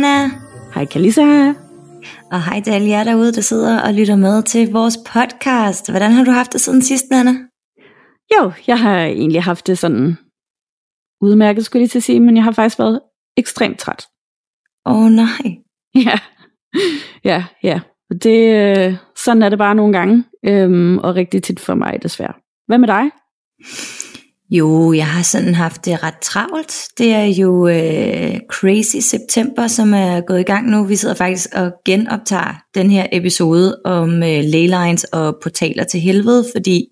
Nana, Hej Kalisa. og hej til alle jer derude, der sidder og lytter med til vores podcast. Hvordan har du haft det siden sidst, Nana? Jo, jeg har egentlig haft det sådan udmærket, skulle jeg lige til at sige, men jeg har faktisk været ekstremt træt. Åh oh, nej. Ja, ja, ja. Det, øh, sådan er det bare nogle gange, øhm, og rigtig tit for mig desværre. Hvad med dig? Jo, jeg har sådan haft det ret travlt. Det er jo øh, Crazy September, som er gået i gang nu. Vi sidder faktisk og genoptager den her episode om øh, leylines og portaler til helvede, fordi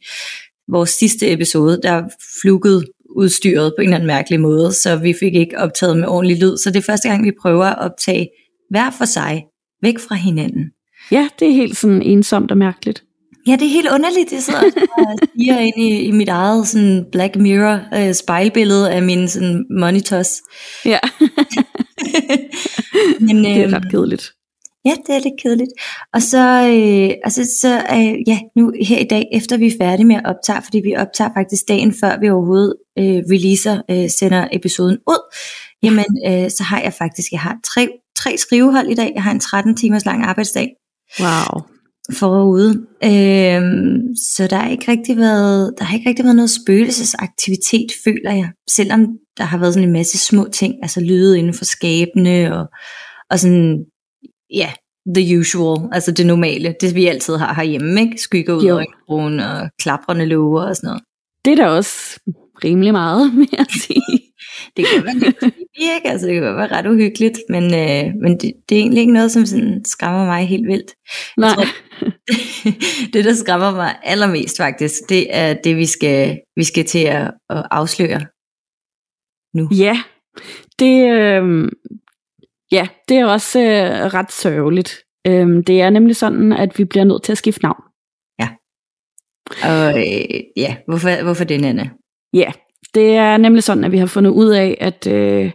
vores sidste episode, der flukkede udstyret på en eller anden mærkelig måde, så vi fik ikke optaget med ordentlig lyd. Så det er første gang, vi prøver at optage hver for sig, væk fra hinanden. Ja, det er helt sådan ensomt og mærkeligt. Ja, det er helt underligt. Jeg sidder og stiger ind i, i mit eget sådan Black Mirror øh, spejlbillede af min sådan monitors. Ja, Men, det er øhm, ret kedeligt. Ja, det er lidt kedeligt. Og så, øh, altså, så øh, ja, nu her i dag, efter vi er færdige med at optage, fordi vi optager faktisk dagen før vi overhovedet øh, releaser, øh, sender episoden ud, jamen, øh, så har jeg faktisk, jeg har tre, tre skrivehold i dag. Jeg har en 13 timers lang arbejdsdag Wow. Forude. Øhm, så der har ikke rigtig været, der har ikke rigtig været noget spøgelsesaktivitet, føler jeg. Selvom der har været sådan en masse små ting, altså lyde inden for skabene og, og sådan, ja, the usual, altså det normale, det vi altid har herhjemme, ikke? Skygger ud øjenbrogen og klaprende låger og sådan noget. Det er da også rimelig meget, vil jeg sige. Det kan være lidt ikke? Altså det kan være ret uhyggeligt, men, øh, men det, det er egentlig ikke noget, som sådan skræmmer mig helt vildt. Nej. tror, det, der skræmmer mig allermest faktisk, det er det, vi skal, vi skal til at, at afsløre nu. Ja, det, øh, ja, det er også øh, ret sørgeligt. Øhm, det er nemlig sådan, at vi bliver nødt til at skifte navn. Og øh, ja, hvorfor, hvorfor det, Nana? Ja, det er nemlig sådan, at vi har fundet ud af, at, øh,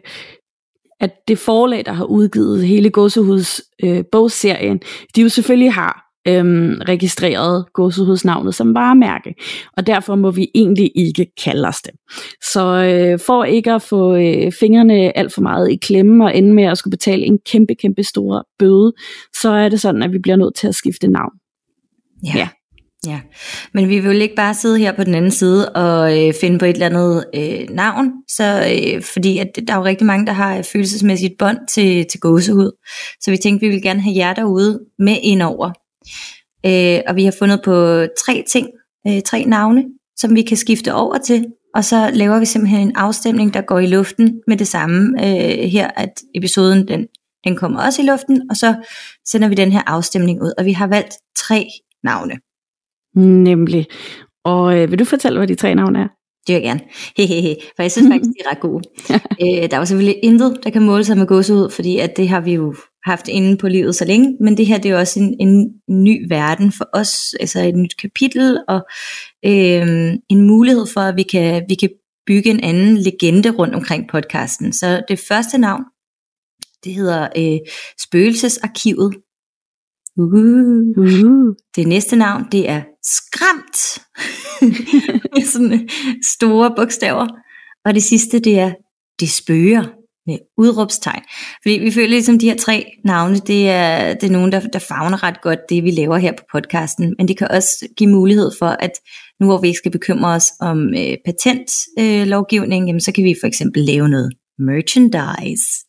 at det forlag, der har udgivet hele Gåsehuds øh, bogserien, de jo selvfølgelig har øh, registreret Gåsehudsnavnet som varemærke, og derfor må vi egentlig ikke kalde os det. Så øh, for ikke at få øh, fingrene alt for meget i klemme og ende med at skulle betale en kæmpe, kæmpe stor bøde, så er det sådan, at vi bliver nødt til at skifte navn. Ja. Ja ja. Men vi vil jo ikke bare sidde her på den anden side og øh, finde på et eller andet øh, navn, så, øh, fordi at der er jo rigtig mange, der har et følelsesmæssigt bånd til, til gåsehud. Så vi tænkte, vi vil gerne have jer derude med indover. Øh, og vi har fundet på tre ting, øh, tre navne, som vi kan skifte over til, og så laver vi simpelthen en afstemning, der går i luften med det samme øh, her, at episoden den, den kommer også i luften, og så sender vi den her afstemning ud, og vi har valgt tre navne. Nemlig. Og øh, vil du fortælle, hvad de tre navne er? Det vil jeg gerne. Hehehe. For jeg synes faktisk, de er ret gode. øh, der er jo selvfølgelig intet, der kan måle sig med gåsehud, fordi at det har vi jo haft inde på livet så længe, men det her det er jo også en, en ny verden for os, altså et nyt kapitel, og øh, en mulighed for, at vi kan, vi kan bygge en anden legende rundt omkring podcasten. Så det første navn, det hedder øh, Spøgelsesarkivet. Uh. Uh. Det næste navn, det er Skræmt. med sådan store bogstaver. Og det sidste, det er Det spøger med udråbstegn. Fordi vi føler ligesom, de her tre navne, det er, det er nogen, der, der fagner ret godt det, vi laver her på podcasten. Men det kan også give mulighed for, at nu hvor vi ikke skal bekymre os om øh, patentlovgivning, øh, lovgivning, jamen, så kan vi for eksempel lave noget merchandise.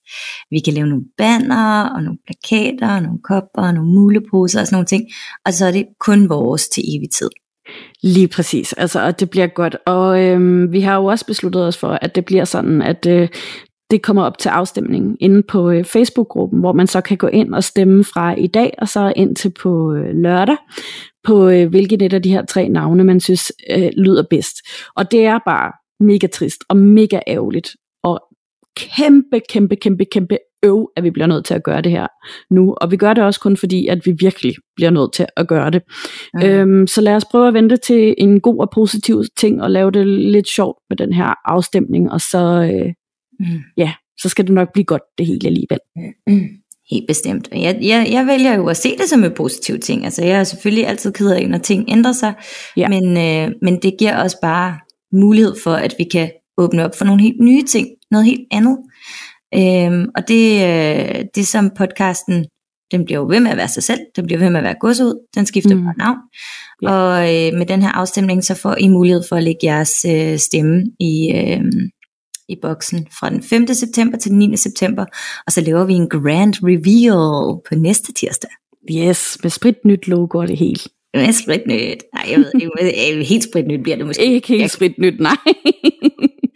Vi kan lave nogle banner, og nogle plakater, og nogle kopper, og nogle muleposer og sådan nogle ting. Og så er det kun vores til evig tid. Lige præcis, altså, og det bliver godt. Og øhm, vi har jo også besluttet os for, at det bliver sådan, at øh, det kommer op til afstemning inde på øh, Facebook-gruppen, hvor man så kan gå ind og stemme fra i dag, og så ind til på øh, lørdag, på øh, hvilket et af de her tre navne, man synes øh, lyder bedst. Og det er bare mega trist og mega ærgerligt. Kæmpe, kæmpe, kæmpe, kæmpe øv, at vi bliver nødt til at gøre det her nu. Og vi gør det også kun fordi, at vi virkelig bliver nødt til at gøre det. Mm. Øhm, så lad os prøve at vente til en god og positiv ting, og lave det lidt sjovt med den her afstemning, og så, øh, mm. ja, så skal det nok blive godt det hele alligevel. Mm. Helt bestemt. Jeg, jeg, jeg vælger jo at se det som en positiv ting. Altså jeg er selvfølgelig altid ked af, når ting ændrer sig, ja. men, øh, men det giver os bare mulighed for, at vi kan åbne op for nogle helt nye ting, noget helt andet. Øhm, og det, øh, det som podcasten, den bliver jo ved med at være sig selv, den bliver ved med at være godsud, den skifter mm. bare navn. Ja. Og øh, med den her afstemning, så får I mulighed for at lægge jeres øh, stemme i, øh, i boksen fra den 5. september til den 9. september, og så laver vi en grand reveal på næste tirsdag. Yes, med spritnyt logo og det hele. Med spritnyt. Nej, jeg ved ikke, helt spritnyt bliver det måske. Ikke helt spritnyt, nej.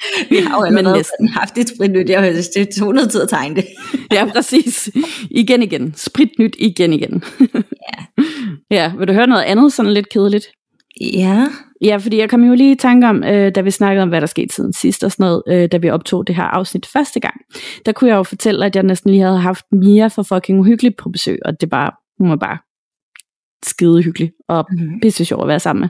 Vi har jo allerede næsten. haft et spritnyt. Jeg har det tog noget tid at tegne det. ja, præcis. Igen igen. Spritnyt igen igen. ja. ja, vil du høre noget andet sådan lidt kedeligt? Ja. Ja, fordi jeg kom jo lige i tanke om, øh, da vi snakkede om, hvad der skete siden sidst og sådan noget, øh, da vi optog det her afsnit første gang. Der kunne jeg jo fortælle, at jeg næsten lige havde haft Mia for fucking uhyggeligt på besøg, og det bare, hun var bare skide hyggelig og mm-hmm. pisse sjov at være sammen med.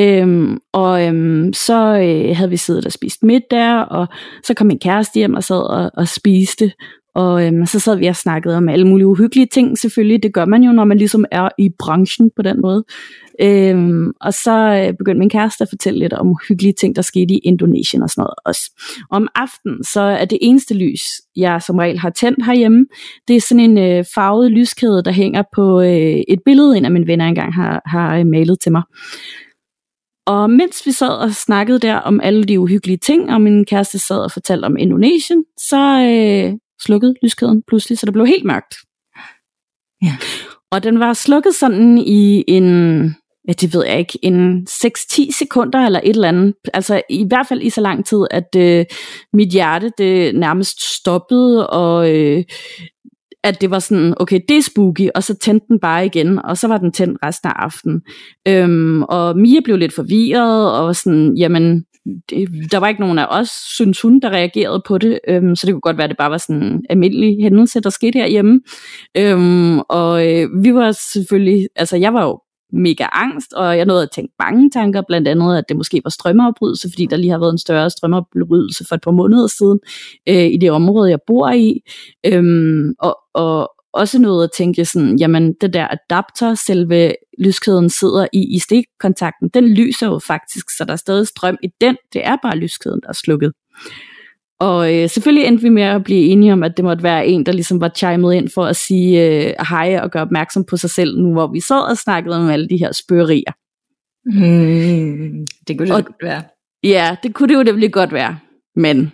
Øhm, og øhm, så øh, havde vi siddet og spist middag, og så kom min kæreste hjem og sad og, og spiste, og øhm, så sad vi og snakkede om alle mulige uhyggelige ting selvfølgelig. Det gør man jo, når man ligesom er i branchen på den måde. Øhm, og så øh, begyndte min kæreste at fortælle lidt om uhyggelige ting, der skete i Indonesien og sådan noget også. Og om aftenen, så er det eneste lys, jeg som regel har tændt herhjemme, det er sådan en øh, farvet lyskæde, der hænger på øh, et billede, en af mine venner engang har, har øh, malet til mig. Og mens vi sad og snakkede der om alle de uhyggelige ting, og min kæreste sad og fortalte om Indonesien, så øh, slukkede lyskæden pludselig, så det blev helt mørkt. Ja. Og den var slukket sådan i en, ja, det ved jeg ikke, en 6-10 sekunder eller et eller andet. Altså i hvert fald i så lang tid, at øh, mit hjerte det nærmest stoppede, og øh, at det var sådan, okay, det er spooky, og så tændte den bare igen, og så var den tændt resten af aftenen. Øhm, og Mia blev lidt forvirret, og sådan, jamen, det, der var ikke nogen af os, synes hun, der reagerede på det, øhm, så det kunne godt være, at det bare var sådan en almindelig hændelse, der skete herhjemme. Øhm, og øh, vi var selvfølgelig, altså jeg var jo mega angst, og jeg nåede at tænke mange tanker, blandt andet, at det måske var strømafbrydelse, fordi der lige har været en større strømafbrydelse for et par måneder siden øh, i det område, jeg bor i. Øhm, og, og også noget at tænke sådan, jamen det der adapter, selve lyskæden sidder i, i stikkontakten, den lyser jo faktisk, så der er stadig strøm i den. Det er bare lyskæden, der er slukket. Og øh, selvfølgelig endte vi med at blive enige om, at det måtte være en, der ligesom var chimet ind for at sige øh, hej og gøre opmærksom på sig selv, nu hvor vi sad og snakkede om alle de her spørgerier. Hmm, det kunne det og, godt være. Ja, det kunne det jo nemlig godt være. Men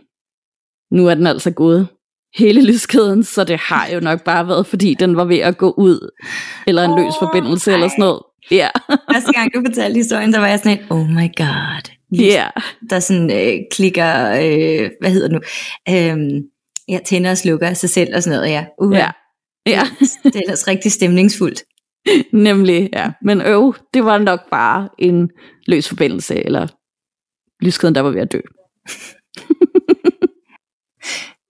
nu er den altså gået hele lyskæden, så det har jo nok bare været, fordi den var ved at gå ud, eller en oh, løs forbindelse, nej. eller sådan noget. Ja. Første gang du fortalte historien, så var jeg sådan et, oh my god. Ja. Yeah. Der sådan øh, klikker, øh, hvad hedder det nu, øh, ja, tænder og slukker sig selv og sådan noget, ja. Uh, ja. ja. det er ellers rigtig stemningsfuldt. Nemlig, ja. Men øv, det var nok bare en løs forbindelse, eller lyskæden, der var ved at dø.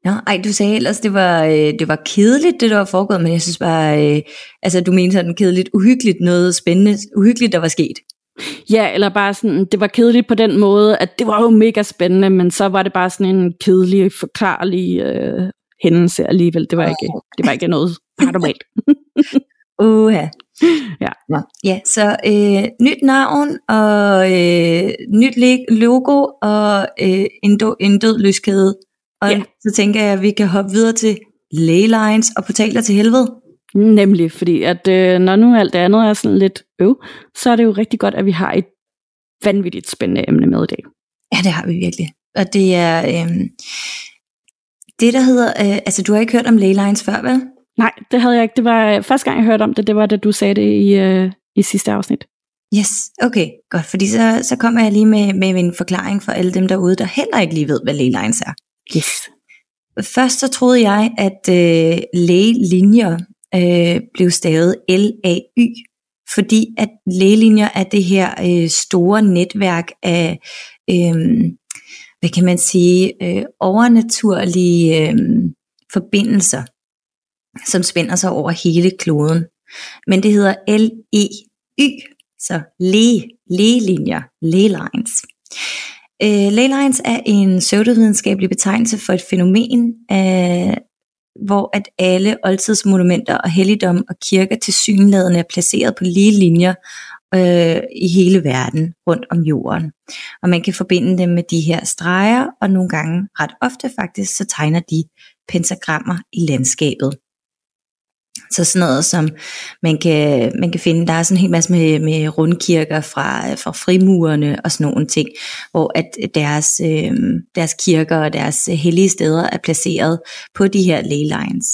Nå, ej, du sagde ellers, det var, øh, det var kedeligt, det der var foregået, men jeg synes bare, øh, altså du mener sådan kedeligt, uhyggeligt, noget spændende, uhyggeligt, der var sket. Ja, eller bare sådan, det var kedeligt på den måde, at det var jo mega spændende, men så var det bare sådan en kedelig, forklarlig øh, hændelse alligevel. Det var ikke, det var ikke noget paranormalt. Uha. Ja. Ja, ja så øh, nyt navn og øh, nyt logo og øh, en, do, en død lyskæde og ja. så tænker jeg, at vi kan hoppe videre til laylines og portaler til helvede. Nemlig, fordi at øh, når nu alt det andet er sådan lidt øv, så er det jo rigtig godt, at vi har et vanvittigt spændende emne med i dag. Ja, det har vi virkelig. Og det er øh, det, der hedder, øh, altså du har ikke hørt om laylines før, vel? Nej, det havde jeg ikke. Det var øh, første gang, jeg hørte om det, det var da du sagde det i, øh, i sidste afsnit. Yes, okay, godt. Fordi så, så kommer jeg lige med, med en forklaring for alle dem derude, der heller ikke lige ved, hvad laylines er. Yes. Først så troede jeg, at øh, lægelinjer øh, blev stavet L-A-Y, fordi at lægelinjer er det her øh, store netværk af, øh, hvad kan man sige, øh, overnaturlige øh, forbindelser, som spænder sig over hele kloden. Men det hedder L-E-Y, så le, le-linjer, le-lines. Øh, ley lines er en pseudovidenskabelig betegnelse for et fænomen, øh, hvor at alle oldtidsmonumenter og helligdom og kirker til synlædende er placeret på lige linjer øh, i hele verden rundt om jorden. Og man kan forbinde dem med de her streger, og nogle gange ret ofte faktisk, så tegner de pentagrammer i landskabet. Så sådan noget som man kan, man kan finde, der er sådan en hel masse med, med rundkirker fra, fra frimurerne og sådan nogle ting, hvor at deres, øh, deres kirker og deres hellige steder er placeret på de her ley lines.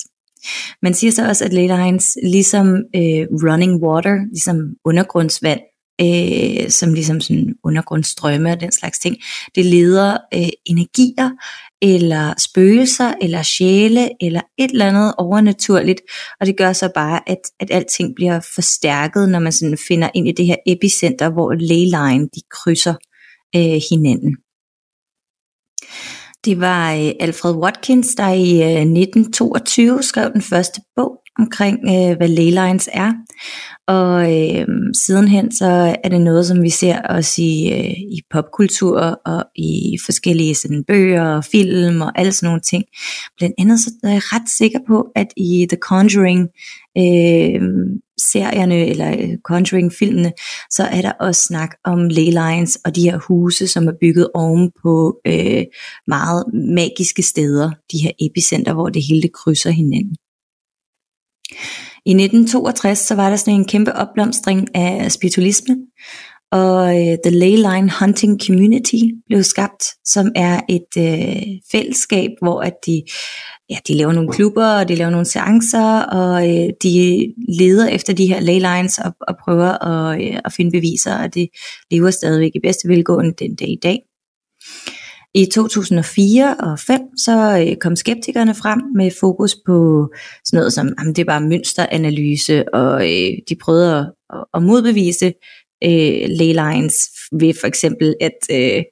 Man siger så også, at ley lines, ligesom øh, running water, ligesom undergrundsvand, øh, som ligesom sådan undergrundstrømme og den slags ting, det leder øh, energier eller spøgelser, eller sjæle, eller et eller andet overnaturligt, og det gør så bare, at, at alting bliver forstærket, når man sådan finder ind i det her epicenter, hvor leyline de krydser øh, hinanden. Det var øh, Alfred Watkins, der i øh, 1922 skrev den første bog omkring, øh, hvad leylines er. Og øh, sidenhen så er det noget, som vi ser også i, øh, i popkultur og i forskellige sådan, bøger og film og alle sådan nogle ting. Blandt andet så er jeg ret sikker på, at i The Conjuring øh, serierne eller øh, Conjuring-filmene, så er der også snak om ley lines og de her huse, som er bygget oven på øh, meget magiske steder, de her epicenter, hvor det hele krydser hinanden. I 1962 så var der sådan en kæmpe opblomstring af spiritualisme, og øh, The Leyline Hunting Community blev skabt, som er et øh, fællesskab, hvor at de, ja, de laver nogle klubber, og de laver nogle seancer, og øh, de leder efter de her leylines og, og prøver at, øh, at finde beviser, og det lever stadigvæk i bedste velgående den dag i dag. I 2004 og 5 så øh, kom skeptikerne frem med fokus på sådan noget som, jamen, det er bare mønsteranalyse, og øh, de prøvede at, at modbevise øh, leylines ved for eksempel at øh,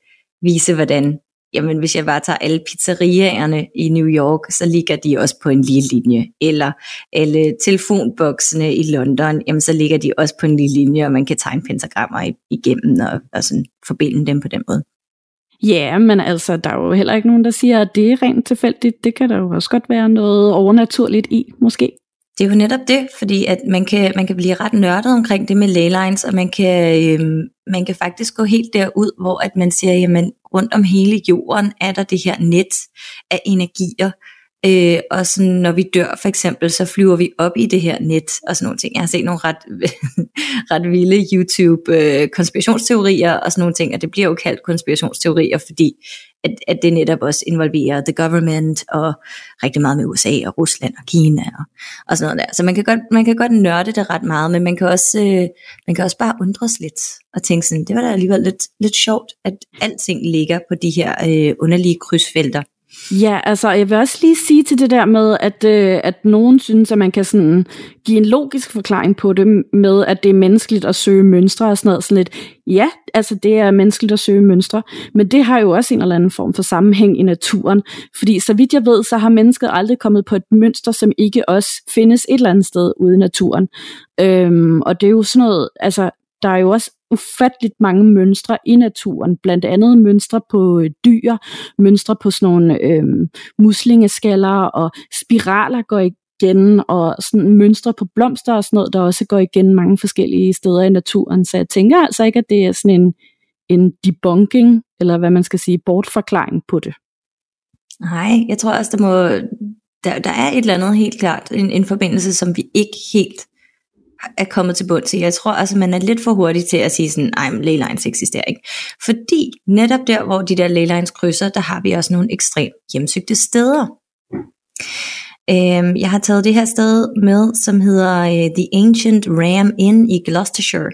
vise, hvordan jamen hvis jeg bare tager alle pizzeriaerne i New York, så ligger de også på en lige linje. Eller alle telefonboksene i London, jamen så ligger de også på en lige linje, og man kan tegne pentagrammer igennem og, og sådan forbinde dem på den måde. Ja, men altså, der er jo heller ikke nogen, der siger, at det er rent tilfældigt. Det kan der jo også godt være noget overnaturligt i, måske. Det er jo netop det, fordi at man kan, man kan blive ret nørdet omkring det med laylines, og man kan, øhm, man kan faktisk gå helt derud, hvor at man siger, jamen rundt om hele jorden er der det her net af energier, Øh, og sådan, når vi dør for eksempel, så flyver vi op i det her net og sådan nogle ting. Jeg har set nogle ret, ret vilde YouTube øh, konspirationsteorier og sådan nogle ting, og det bliver jo kaldt konspirationsteorier, fordi at, at det netop også involverer the government og rigtig meget med USA og Rusland og Kina og, og sådan noget der. Så man kan, godt, man kan godt nørde det ret meget, men man kan også, øh, man kan også bare undres lidt og tænke sådan, det var da alligevel lidt, lidt sjovt, at alting ligger på de her øh, underlige krydsfelter. Ja, altså jeg vil også lige sige til det der med, at, øh, at nogen synes, at man kan sådan give en logisk forklaring på det med, at det er menneskeligt at søge mønstre og sådan noget. Sådan lidt, ja, altså det er menneskeligt at søge mønstre, men det har jo også en eller anden form for sammenhæng i naturen. Fordi så vidt jeg ved, så har mennesket aldrig kommet på et mønster, som ikke også findes et eller andet sted ude i naturen. Øhm, og det er jo sådan noget, altså der er jo også ufatteligt mange mønstre i naturen, blandt andet mønstre på øh, dyr, mønstre på sådan nogle øh, muslingeskaller og spiraler går igen, og sådan mønstre på blomster og sådan noget, der også går igen mange forskellige steder i naturen. Så jeg tænker altså ikke, at det er sådan en, en debunking, eller hvad man skal sige, bortforklaring på det. Nej, jeg tror også, der må, der, der er et eller andet helt klart, en, en forbindelse, som vi ikke helt er kommet til bund til. Jeg tror altså, man er lidt for hurtig til at sige sådan, ej, leylines eksisterer ikke. Fordi netop der, hvor de der leylines krydser, der har vi også nogle ekstremt hjemsøgte steder. Øhm, jeg har taget det her sted med, som hedder uh, The Ancient Ram Inn i Gloucestershire,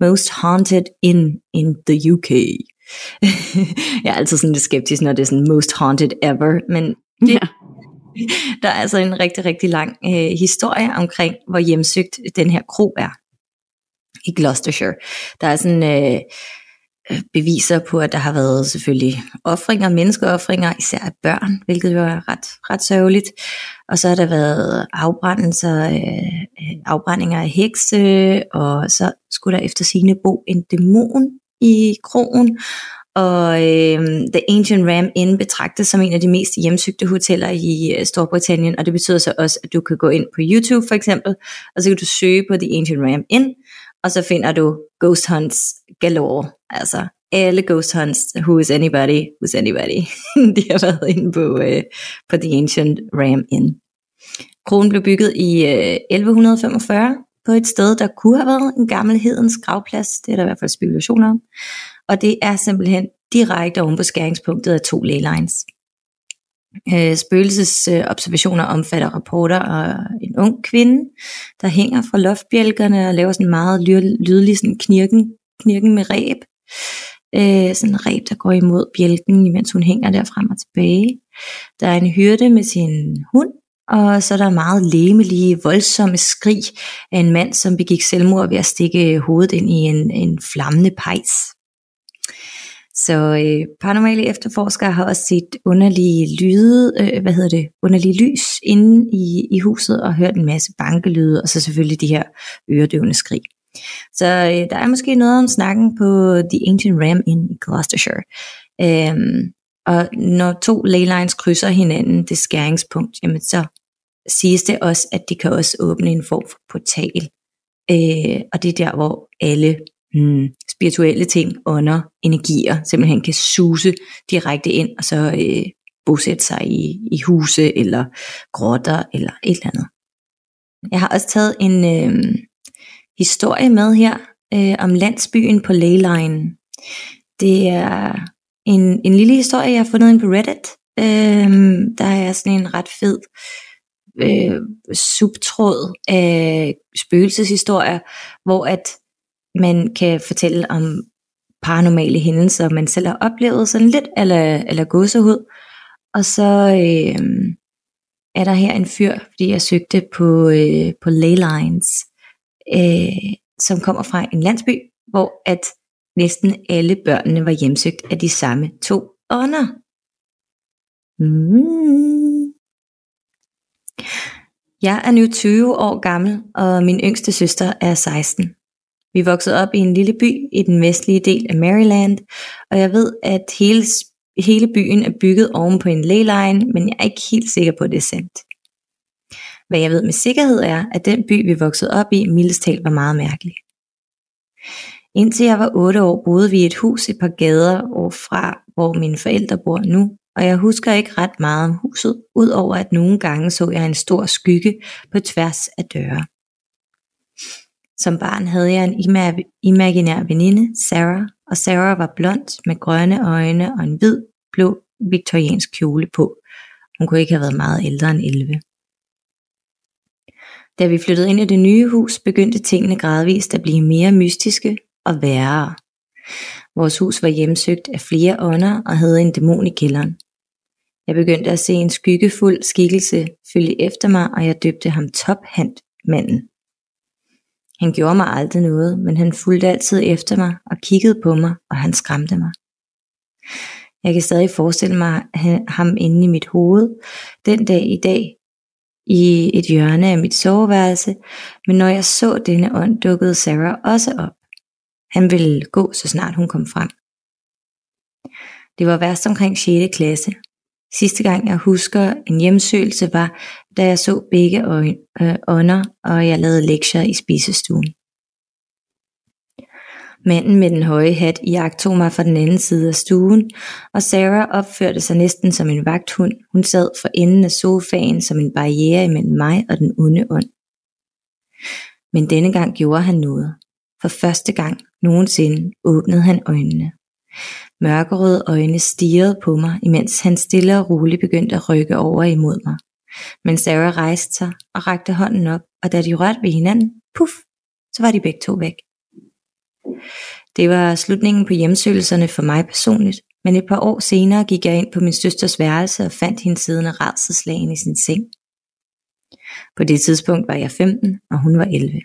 Most Haunted in in the UK. jeg er altid sådan lidt skeptisk, når det er sådan Most Haunted Ever, men det, ja. der er altså en rigtig, rigtig lang øh, historie omkring, hvor hjemsøgt den her kro er i Gloucestershire. Der er sådan, øh, øh beviser på, at der har været selvfølgelig offringer, menneskeoffringer, især af børn, hvilket jo er ret, ret sørgeligt. Og så har der været afbrændelser, øh, øh afbrændinger af hekse, og så skulle der efter sine bo en dæmon i krogen, og øh, The Ancient Ram Inn betragtes som en af de mest hjemsøgte hoteller i øh, Storbritannien, og det betyder så også, at du kan gå ind på YouTube for eksempel, og så kan du søge på The Ancient Ram Inn, og så finder du ghost hunts galore, altså alle ghost hunts, who is anybody, who's anybody, de har været inde på, øh, på The Ancient Ram Inn. Kronen blev bygget i øh, 1145 på et sted, der kunne have været en gammel hedens gravplads, det er der i hvert fald spekulationer om, og det er simpelthen direkte oven på skæringspunktet af to lines. Øh, spøgelsesobservationer omfatter rapporter af en ung kvinde, der hænger fra loftbjælkerne og laver sådan meget lydelig sådan knirken, knirken med ræb. Øh, sådan en ræb, der går imod bjælken, imens hun hænger der frem og tilbage. Der er en hyrde med sin hund, og så er der meget læmelige, voldsomme skrig af en mand, som begik selvmord ved at stikke hovedet ind i en, en flammende pejs. Så øh, paranormale efterforskere har også set underlige lyde, øh, hvad hedder det, underlige lys inde i, i huset og hørt en masse bankelyde, og så selvfølgelig de her øredøvende skrig. Så øh, der er måske noget om snakken på The Ancient Ram in Gloucestershire. Øhm, og når to leylines krydser hinanden, det skæringspunkt, jamen så siges det også, at det kan også åbne en form for portal. Øh, og det er der, hvor alle mm, spirituelle ting, ånder, energier, simpelthen kan suse direkte ind, og så øh, bosætte sig i, i huse, eller grotter, eller et eller andet. Jeg har også taget en øh, historie med her, øh, om landsbyen på Leyline. Det er en, en lille historie, jeg har fundet ind på Reddit. Øh, der er sådan en ret fed øh, subtråd af spøgelseshistorier, hvor at man kan fortælle om paranormale hændelser, man selv har oplevet, sådan lidt eller, eller gåsehud. Og så øh, er der her en fyr, fordi jeg søgte på, øh, på Leylines, øh, som kommer fra en landsby, hvor at næsten alle børnene var hjemsøgt af de samme to ånder. Mm. Jeg er nu 20 år gammel, og min yngste søster er 16. Vi voksede op i en lille by i den vestlige del af Maryland, og jeg ved, at hele, hele byen er bygget oven på en leyline, men jeg er ikke helt sikker på, at det er sandt. Hvad jeg ved med sikkerhed er, at den by, vi voksede op i, mildest var meget mærkelig. Indtil jeg var 8 år, boede vi i et hus et par gader fra, hvor mine forældre bor nu, og jeg husker ikke ret meget om huset, udover at nogle gange så jeg en stor skygge på tværs af døre. Som barn havde jeg en imaginær veninde, Sarah, og Sarah var blond med grønne øjne og en hvid, blå viktoriansk kjole på. Hun kunne ikke have været meget ældre end 11. Da vi flyttede ind i det nye hus, begyndte tingene gradvist at blive mere mystiske og værre. Vores hus var hjemsøgt af flere ånder og havde en dæmon i kælderen. Jeg begyndte at se en skyggefuld skikkelse følge efter mig, og jeg døbte ham Tophand manden. Han gjorde mig aldrig noget, men han fulgte altid efter mig og kiggede på mig, og han skræmte mig. Jeg kan stadig forestille mig ham inde i mit hoved, den dag i dag, i et hjørne af mit soveværelse, men når jeg så denne ånd, dukkede Sarah også op. Han ville gå, så snart hun kom frem. Det var værst omkring 6. klasse, Sidste gang jeg husker en hjemsøgelse var, da jeg så begge øjne, øh, ånder, og jeg lavede lektier i spisestuen. Manden med den høje hat tog mig fra den anden side af stuen, og Sarah opførte sig næsten som en vagthund. Hun sad for enden af sofaen som en barriere imellem mig og den onde ånd. Men denne gang gjorde han noget. For første gang nogensinde åbnede han øjnene. Mørkerøde øjne stirrede på mig, imens han stille og roligt begyndte at rykke over imod mig. Men Sarah rejste sig og rakte hånden op, og da de rørte ved hinanden, puff, så var de begge to væk. Det var slutningen på hjemsøgelserne for mig personligt, men et par år senere gik jeg ind på min søsters værelse og fandt hende siddende rædselslagen i sin seng. På det tidspunkt var jeg 15, og hun var 11.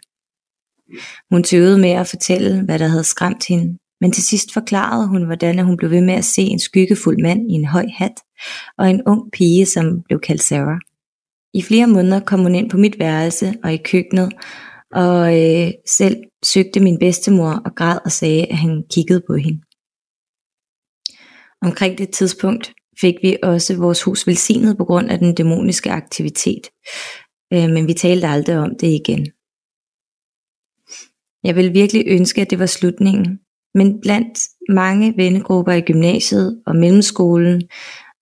Hun tøvede med at fortælle, hvad der havde skræmt hende, men til sidst forklarede hun, hvordan hun blev ved med at se en skyggefuld mand i en høj hat, og en ung pige, som blev kaldt Sarah. I flere måneder kom hun ind på mit værelse og i køkkenet, og øh, selv søgte min bedstemor og græd og sagde, at han kiggede på hende. Omkring det tidspunkt fik vi også vores hus velsignet på grund af den dæmoniske aktivitet, øh, men vi talte aldrig om det igen. Jeg ville virkelig ønske, at det var slutningen, men blandt mange vennegrupper i gymnasiet og mellemskolen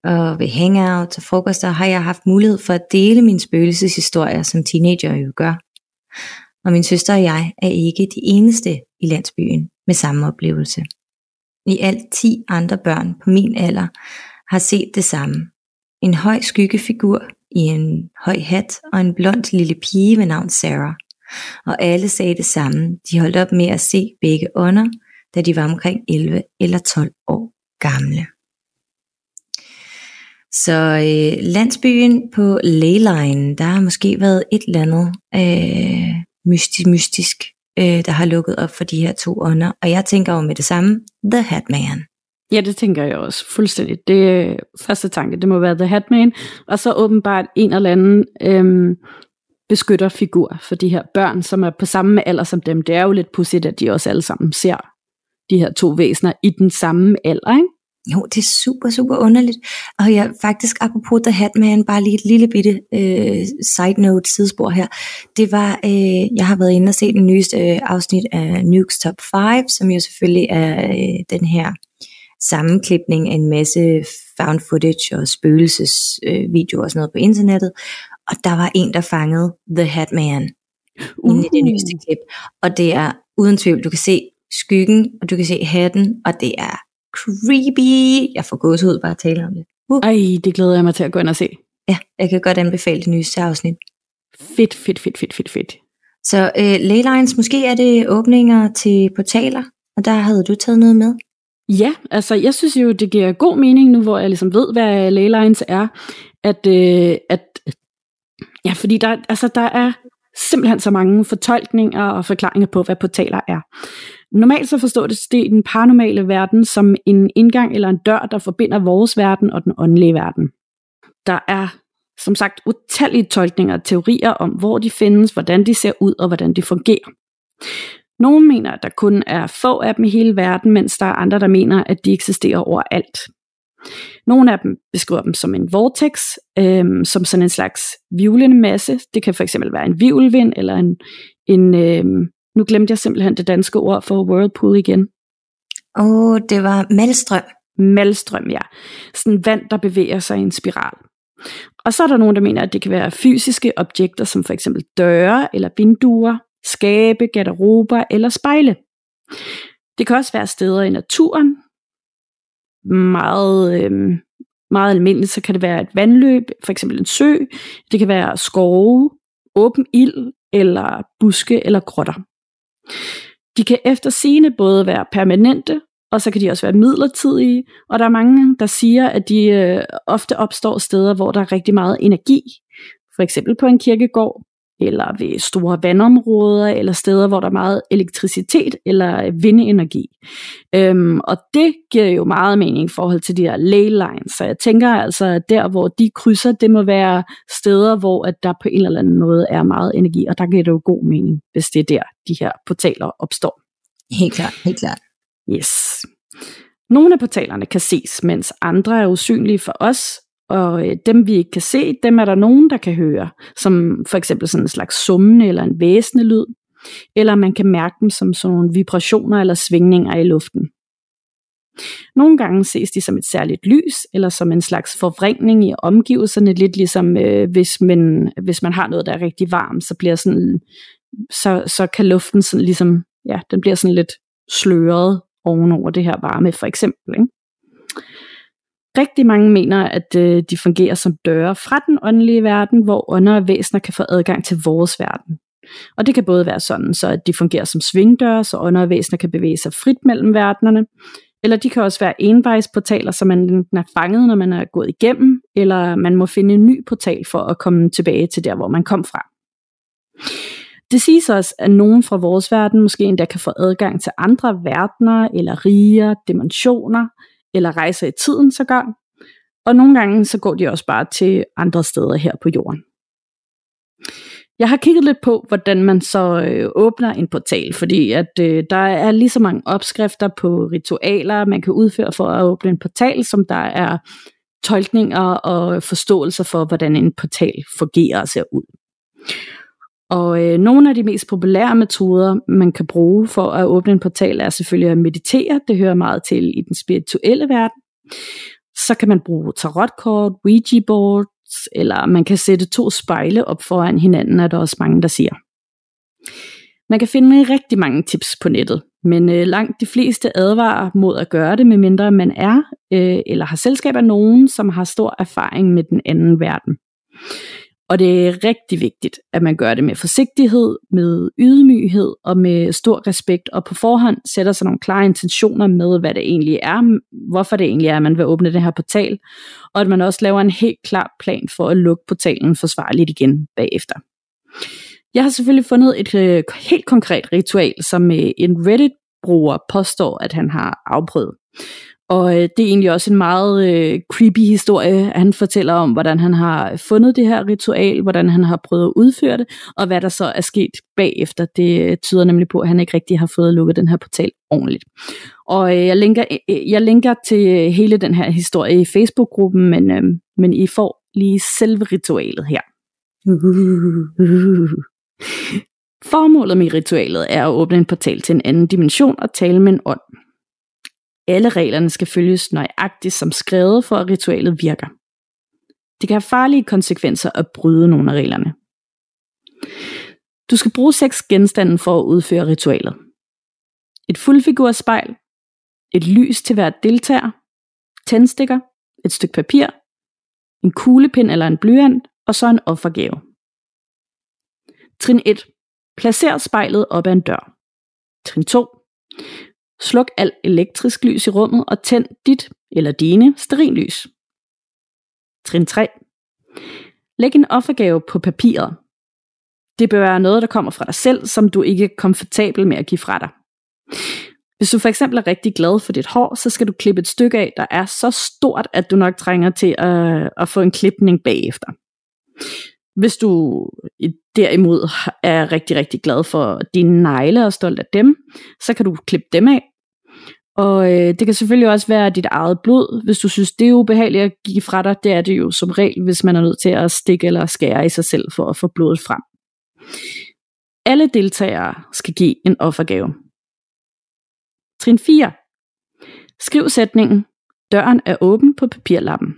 og ved hangout og frokoster har jeg haft mulighed for at dele mine spøgelseshistorier, som teenager jo gør. Og min søster og jeg er ikke de eneste i landsbyen med samme oplevelse. I alt 10 andre børn på min alder har set det samme. En høj skyggefigur i en høj hat og en blond lille pige ved navn Sarah. Og alle sagde det samme. De holdt op med at se begge ånder, da de var omkring 11 eller 12 år gamle. Så øh, landsbyen på Leyline, der har måske været et eller andet øh, mystisk, mystisk øh, der har lukket op for de her to ånder. Og jeg tænker jo med det samme, The Hatman. Ja, det tænker jeg også fuldstændig. Det øh, første tanke, det må være The Hatman, og så åbenbart en eller anden øhm, beskytterfigur for de her børn, som er på samme alder som dem. Det er jo lidt pudsigt, at de også alle sammen ser de her to væsener i den samme alder, ikke? Jo, det er super, super underligt. Og jeg faktisk, apropos The Hatman, bare lige et lille bitte øh, side note, sidespor her. Det var, øh, jeg har været inde og set den nyeste øh, afsnit af Nukes Top 5, som jo selvfølgelig er øh, den her sammenklipning af en masse found footage og spøgelsesvideoer øh, og sådan noget på internettet. Og der var en, der fangede The Hatman uh. inde i det nyeste klip. Og det er uden tvivl, du kan se skyggen, og du kan se hatten, og det er creepy. Jeg får gås ud bare at tale om det. Uh. Ej, det glæder jeg mig til at gå ind og se. Ja, jeg kan godt anbefale det nyeste afsnit. Fedt, fedt, fedt, fedt, fedt, fedt. Så øh, Leylines, måske er det åbninger til portaler, og der havde du taget noget med. Ja, altså jeg synes jo, det giver god mening nu, hvor jeg ligesom ved, hvad Leylines er, at, øh, at ja, fordi der, altså, der er simpelthen så mange fortolkninger og forklaringer på, hvad portaler er. Normalt så forstår det i den paranormale verden som en indgang eller en dør, der forbinder vores verden og den åndelige verden. Der er som sagt utallige tolkninger og teorier om, hvor de findes, hvordan de ser ud og hvordan de fungerer. Nogle mener, at der kun er få af dem i hele verden, mens der er andre, der mener, at de eksisterer overalt. Nogle af dem beskriver dem som en vortex, øhm, som sådan en slags vivlende masse. Det kan fx være en vivlvind, eller en, en øhm, nu glemte jeg simpelthen det danske ord for whirlpool igen. Åh, oh, det var malstrøm. Malstrøm, ja. Sådan vand, der bevæger sig i en spiral. Og så er der nogen, der mener, at det kan være fysiske objekter, som for eksempel døre eller vinduer, skabe, garderober eller spejle. Det kan også være steder i naturen. Meget, øh, meget almindeligt, så kan det være et vandløb, for eksempel en sø. Det kan være skove, åben ild eller buske eller grotter. De kan efter sine både være permanente, og så kan de også være midlertidige, og der er mange, der siger, at de øh, ofte opstår steder, hvor der er rigtig meget energi, for eksempel på en kirkegård, eller ved store vandområder, eller steder, hvor der er meget elektricitet eller vindenergi. Øhm, og det giver jo meget mening i forhold til de her ley lines. Så jeg tænker altså, at der, hvor de krydser, det må være steder, hvor at der på en eller anden måde er meget energi, og der giver det jo god mening, hvis det er der, de her portaler opstår. Helt klart, helt klart. Yes. Nogle af portalerne kan ses, mens andre er usynlige for os, og øh, dem vi ikke kan se, dem er der nogen, der kan høre, som for eksempel sådan en slags summen eller en væsende lyd, eller man kan mærke dem som sådan nogle vibrationer eller svingninger i luften. Nogle gange ses de som et særligt lys, eller som en slags forvrængning i omgivelserne, lidt ligesom øh, hvis, man, hvis man har noget, der er rigtig varmt, så bliver sådan, så, så kan luften sådan ligesom, ja, den bliver sådan lidt sløret ovenover det her varme, for eksempel. Ikke? Rigtig mange mener, at øh, de fungerer som døre fra den åndelige verden, hvor ånder og væsener kan få adgang til vores verden. Og det kan både være sådan, så at de fungerer som svingdøre, så ånder og væsener kan bevæge sig frit mellem verdenerne, eller de kan også være envejsportaler, så man enten er fanget, når man er gået igennem, eller man må finde en ny portal for at komme tilbage til der, hvor man kom fra. Det siges også, at nogen fra vores verden måske endda kan få adgang til andre verdener, eller riger, dimensioner, eller rejser i tiden sågar. Og nogle gange så går de også bare til andre steder her på jorden. Jeg har kigget lidt på, hvordan man så øh, åbner en portal, fordi at øh, der er lige så mange opskrifter på ritualer, man kan udføre for at åbne en portal, som der er tolkninger og forståelser for, hvordan en portal fungerer og ser ud. Og øh, nogle af de mest populære metoder, man kan bruge for at åbne en portal, er selvfølgelig at meditere. Det hører meget til i den spirituelle verden. Så kan man bruge tarotkort, Ouija boards, eller man kan sætte to spejle op foran hinanden, er der også mange, der siger. Man kan finde rigtig mange tips på nettet, men øh, langt de fleste advarer mod at gøre det, medmindre man er øh, eller har selskab af nogen, som har stor erfaring med den anden verden. Og det er rigtig vigtigt, at man gør det med forsigtighed, med ydmyghed og med stor respekt, og på forhånd sætter sig nogle klare intentioner med, hvad det egentlig er, hvorfor det egentlig er, at man vil åbne den her portal, og at man også laver en helt klar plan for at lukke portalen forsvarligt igen bagefter. Jeg har selvfølgelig fundet et øh, helt konkret ritual, som øh, en Reddit-bruger påstår, at han har afprøvet. Og øh, det er egentlig også en meget øh, creepy historie. Han fortæller om, hvordan han har fundet det her ritual, hvordan han har prøvet at udføre det, og hvad der så er sket bagefter. Det øh, tyder nemlig på, at han ikke rigtig har fået lukket den her portal ordentligt. Og øh, jeg, linker, øh, jeg linker til øh, hele den her historie i Facebook-gruppen, men, øh, men I får lige selve ritualet her. Formålet med ritualet er at åbne en portal til en anden dimension og tale med en ånd. Alle reglerne skal følges nøjagtigt som skrevet, for at ritualet virker. Det kan have farlige konsekvenser at bryde nogle af reglerne. Du skal bruge seks genstande for at udføre ritualet. Et fuldfigurspejl, et lys til hver deltager, tændstikker, et stykke papir, en kuglepind eller en blyant, og så en offergave. Trin 1. Placer spejlet op ad en dør. Trin 2. Sluk alt elektrisk lys i rummet og tænd dit eller dine sterinlys. Trin 3. Læg en offergave på papiret. Det bør være noget, der kommer fra dig selv, som du ikke er komfortabel med at give fra dig. Hvis du for eksempel er rigtig glad for dit hår, så skal du klippe et stykke af, der er så stort, at du nok trænger til at, at få en klipning bagefter. Hvis du derimod er rigtig, rigtig glad for dine negle og stolt af dem, så kan du klippe dem af. Og øh, det kan selvfølgelig også være dit eget blod, hvis du synes, det er ubehageligt at give fra dig. Det er det jo som regel, hvis man er nødt til at stikke eller skære i sig selv for at få blodet frem. Alle deltagere skal give en offergave. Trin 4. Skriv sætningen, døren er åben på papirlappen.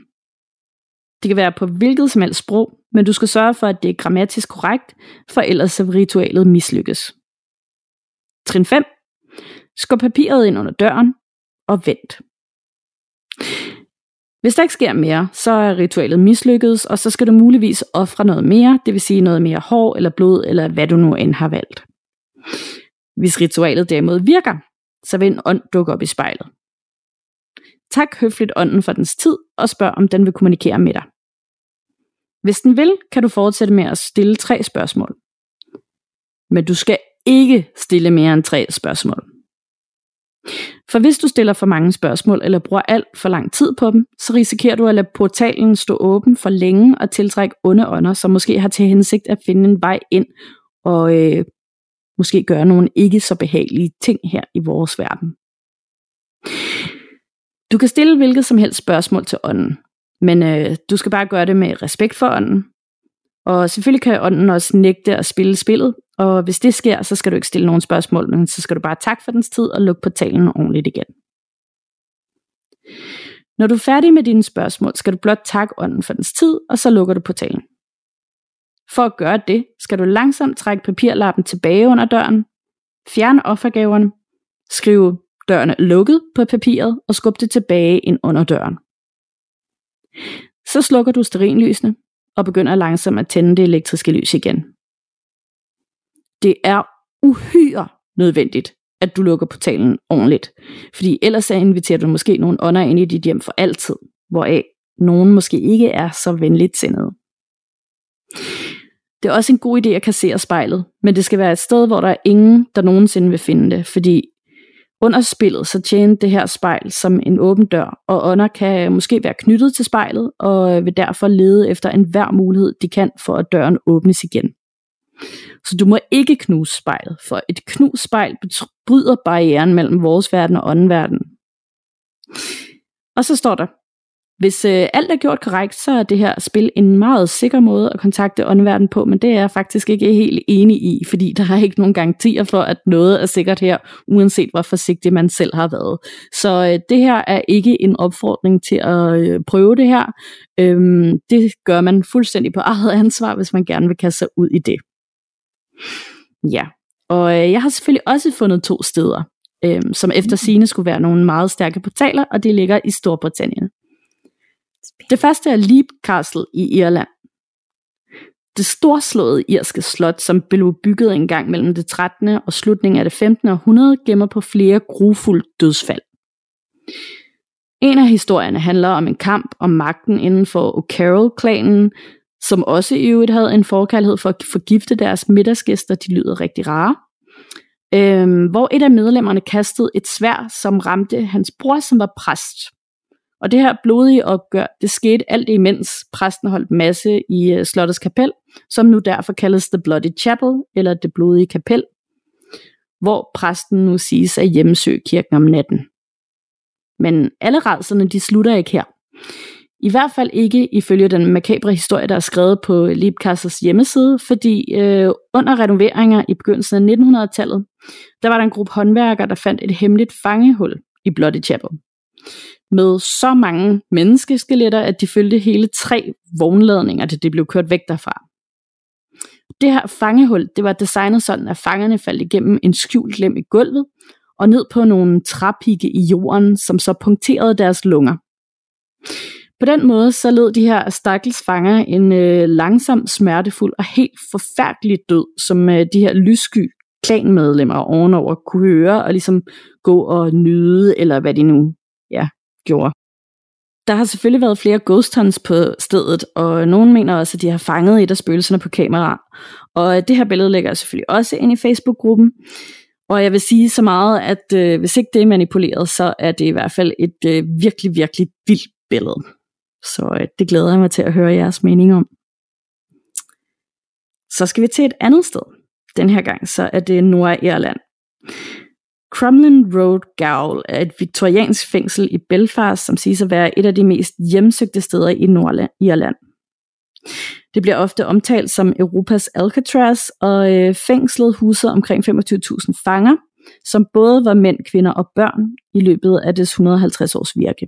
Det kan være på hvilket som helst sprog, men du skal sørge for, at det er grammatisk korrekt, for ellers så ritualet mislykkes. Trin 5. Skub papiret ind under døren og vent. Hvis der ikke sker mere, så er ritualet mislykket, og så skal du muligvis ofre noget mere, det vil sige noget mere hår eller blod, eller hvad du nu end har valgt. Hvis ritualet derimod virker, så vil en ånd dukke op i spejlet. Tak høfligt ånden for dens tid, og spørg om den vil kommunikere med dig. Hvis den vil, kan du fortsætte med at stille tre spørgsmål. Men du skal ikke stille mere end tre spørgsmål. For hvis du stiller for mange spørgsmål eller bruger alt for lang tid på dem, så risikerer du at lade portalen stå åben for længe og tiltrække onde ånder, som måske har til hensigt at finde en vej ind og øh, måske gøre nogle ikke så behagelige ting her i vores verden. Du kan stille hvilket som helst spørgsmål til ånden, men øh, du skal bare gøre det med respekt for ånden. Og selvfølgelig kan ånden også nægte at spille spillet, og hvis det sker, så skal du ikke stille nogen spørgsmål, men så skal du bare takke for dens tid og lukke portalen ordentligt igen. Når du er færdig med dine spørgsmål, skal du blot takke ånden for dens tid, og så lukker du portalen. For at gøre det, skal du langsomt trække papirlappen tilbage under døren, fjerne offergaverne, skrive døren lukket på papiret og skubbe det tilbage ind under døren. Så slukker du sterinlysene og begynder langsomt at tænde det elektriske lys igen. Det er uhyre nødvendigt, at du lukker portalen ordentligt, fordi ellers så inviterer du måske nogle ånder ind i dit hjem for altid, hvoraf nogen måske ikke er så venligt sindede. Det er også en god idé at kassere spejlet, men det skal være et sted, hvor der er ingen, der nogensinde vil finde det, fordi under spillet så tjener det her spejl som en åben dør, og ånder kan måske være knyttet til spejlet, og vil derfor lede efter enhver mulighed, de kan for at døren åbnes igen. Så du må ikke knuse spejlet, for et knust spejl bryder barrieren mellem vores verden og åndenverden. Og så står der, hvis øh, alt er gjort korrekt, så er det her spil en meget sikker måde at kontakte åndverden på, men det er jeg faktisk ikke helt enig i, fordi der er ikke nogen garantier for, at noget er sikkert her, uanset hvor forsigtig man selv har været. Så øh, det her er ikke en opfordring til at øh, prøve det her. Øhm, det gør man fuldstændig på eget ansvar, hvis man gerne vil kaste sig ud i det. Ja, og øh, jeg har selvfølgelig også fundet to steder, øh, som efter sine skulle være nogle meget stærke portaler, og det ligger i Storbritannien. Det første er Leap Castle i Irland. Det storslåede irske slot, som blev bygget engang mellem det 13. og slutningen af det 15. århundrede, gemmer på flere grufulde dødsfald. En af historierne handler om en kamp om magten inden for O'Carroll-klanen, som også i øvrigt havde en forkærlighed for at forgifte deres middagsgæster, de lyder rigtig rare. Øhm, hvor et af medlemmerne kastede et svær, som ramte hans bror, som var præst. Og det her blodige opgør, det skete alt imens præsten holdt masse i uh, slottets kapel, som nu derfor kaldes The Bloody Chapel, eller det blodige kapel, hvor præsten nu siges at hjemmesøge kirken om natten. Men alle rædslerne, de slutter ikke her. I hvert fald ikke ifølge den makabre historie, der er skrevet på Liebkassers hjemmeside, fordi øh, under renoveringer i begyndelsen af 1900-tallet, der var der en gruppe håndværkere, der fandt et hemmeligt fangehul i Bloody Chapel. Med så mange menneskeskeletter, at de følte hele tre vognladninger, da det blev kørt væk derfra. Det her fangehul, det var designet sådan, at fangerne faldt igennem en skjult lem i gulvet, og ned på nogle træpigge i jorden, som så punkterede deres lunger. På den måde så led de her stakkels fanger en øh, langsom, smertefuld og helt forfærdelig død, som øh, de her lyssky klanmedlemmer ovenover kunne høre og ligesom gå og nyde, eller hvad de nu ja, gjorde. Der har selvfølgelig været flere ghost hunts på stedet, og nogen mener også, at de har fanget et af spøgelserne på kamera. Og øh, det her billede lægger jeg selvfølgelig også ind i Facebook-gruppen. Og jeg vil sige så meget, at øh, hvis ikke det er manipuleret, så er det i hvert fald et øh, virkelig, virkelig vildt billede. Så øh, det glæder jeg mig til at høre jeres mening om. Så skal vi til et andet sted. Den her gang så er det Nordirland. Crumlin Road Gaol er et viktoriansk fængsel i Belfast, som siges at være et af de mest hjemsøgte steder i Nordirland. Det bliver ofte omtalt som Europas Alcatraz, og øh, fængslet huser omkring 25.000 fanger, som både var mænd, kvinder og børn i løbet af dets 150 års virke.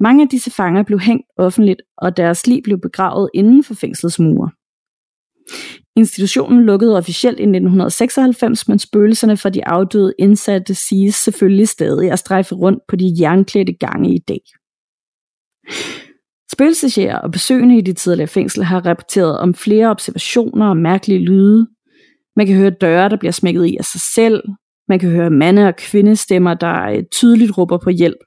Mange af disse fanger blev hængt offentligt, og deres liv blev begravet inden for fængslets mure. Institutionen lukkede officielt i 1996, men spøgelserne fra de afdøde indsatte siges selvfølgelig stadig at strejfe rundt på de jernklædte gange i dag. Spøgelsesjæger og besøgende i de tidligere fængsel har rapporteret om flere observationer og mærkelige lyde. Man kan høre døre, der bliver smækket i af sig selv. Man kan høre mande- og kvindestemmer, der øh, tydeligt råber på hjælp.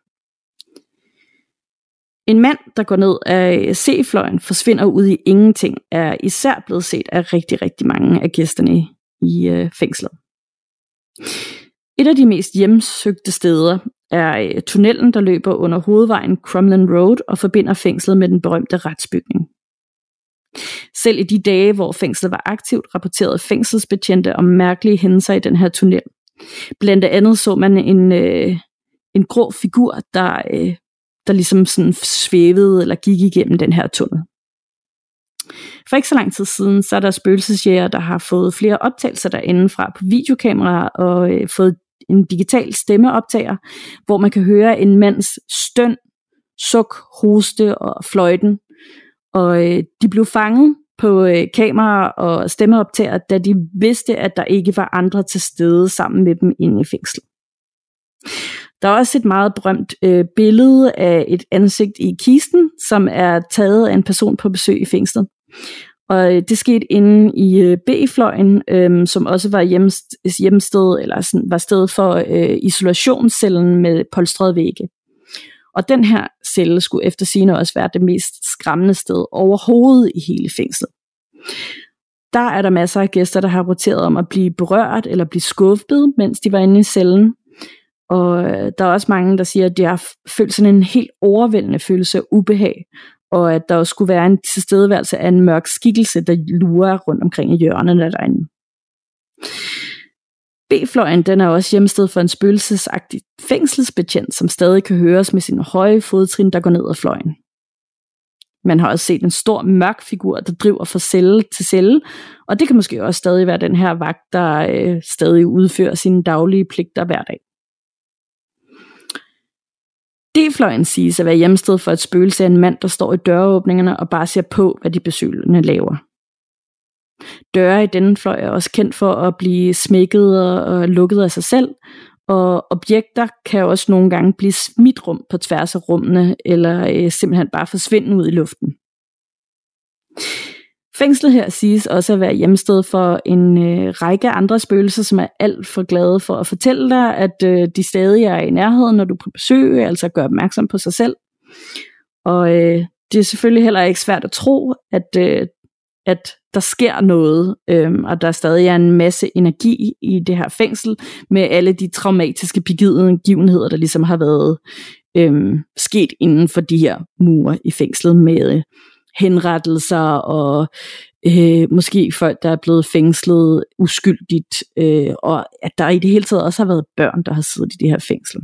En mand, der går ned af C-fløjen, forsvinder ud i ingenting, er især blevet set af rigtig, rigtig mange af gæsterne i øh, fængslet. Et af de mest hjemsøgte steder er øh, tunnelen, der løber under hovedvejen Crumlin Road og forbinder fængslet med den berømte retsbygning. Selv i de dage, hvor fængslet var aktivt, rapporterede fængselsbetjente om mærkelige hændelser i den her tunnel. Blandt andet så man en, øh, en grå figur, der øh, der ligesom sådan svævede eller gik igennem den her tunnel. For ikke så lang tid siden, så er der spøgelsesjæger, der har fået flere optagelser derindefra på videokamera og øh, fået en digital stemmeoptager, hvor man kan høre en mands støn, suk, hoste og fløjten. Og øh, de blev fanget på øh, kamera og stemmeoptager, da de vidste, at der ikke var andre til stede sammen med dem inde i fængslet. Der er også et meget berømt øh, billede af et ansigt i kisten, som er taget af en person på besøg i fængslet. Og øh, det skete inde i øh, B-fløjen, øh, som også var hjemst- hjemsted, eller sådan, var sted for øh, isolationscellen med polstrede vægge. Og den her celle skulle efter sigende også være det mest skræmmende sted overhovedet i hele fængslet. Der er der masser af gæster, der har rapporteret om at blive berørt eller blive skuffet, mens de var inde i cellen. Og øh, der er også mange, der siger, at de har følt sådan en helt overvældende følelse af ubehag, og at der også skulle være en tilstedeværelse af en mørk skikkelse, der lurer rundt omkring i hjørnerne derinde. B-fløjen den er også hjemsted for en spøgelsesagtig fængselsbetjent, som stadig kan høres med sin høje fodtrin, der går ned ad fløjen. Man har også set en stor mørk figur, der driver fra celle til celle, og det kan måske også stadig være den her vagt, der øh, stadig udfører sine daglige pligter hver dag. D-fløjen siges at være hjemsted for et spøgelse af en mand, der står i døråbningerne og bare ser på, hvad de besøgende laver. Døre i denne fløj er også kendt for at blive smækket og, og lukket af sig selv, og objekter kan også nogle gange blive smidt rum på tværs af rummene, eller øh, simpelthen bare forsvinde ud i luften. Fængslet her siges også at være hjemsted for en øh, række andre spøgelser, som er alt for glade for at fortælle dig, at øh, de stadig er i nærheden, når du er på besøg, altså gør opmærksom på sig selv. Og øh, det er selvfølgelig heller ikke svært at tro, at, øh, at der sker noget, øh, og der stadig er en masse energi i det her fængsel, med alle de traumatiske begivenheder, der ligesom har været øh, sket inden for de her mure i fængslet med henrettelser og øh, måske folk, der er blevet fængslet uskyldigt, øh, og at der i det hele taget også har været børn, der har siddet i det her fængsel.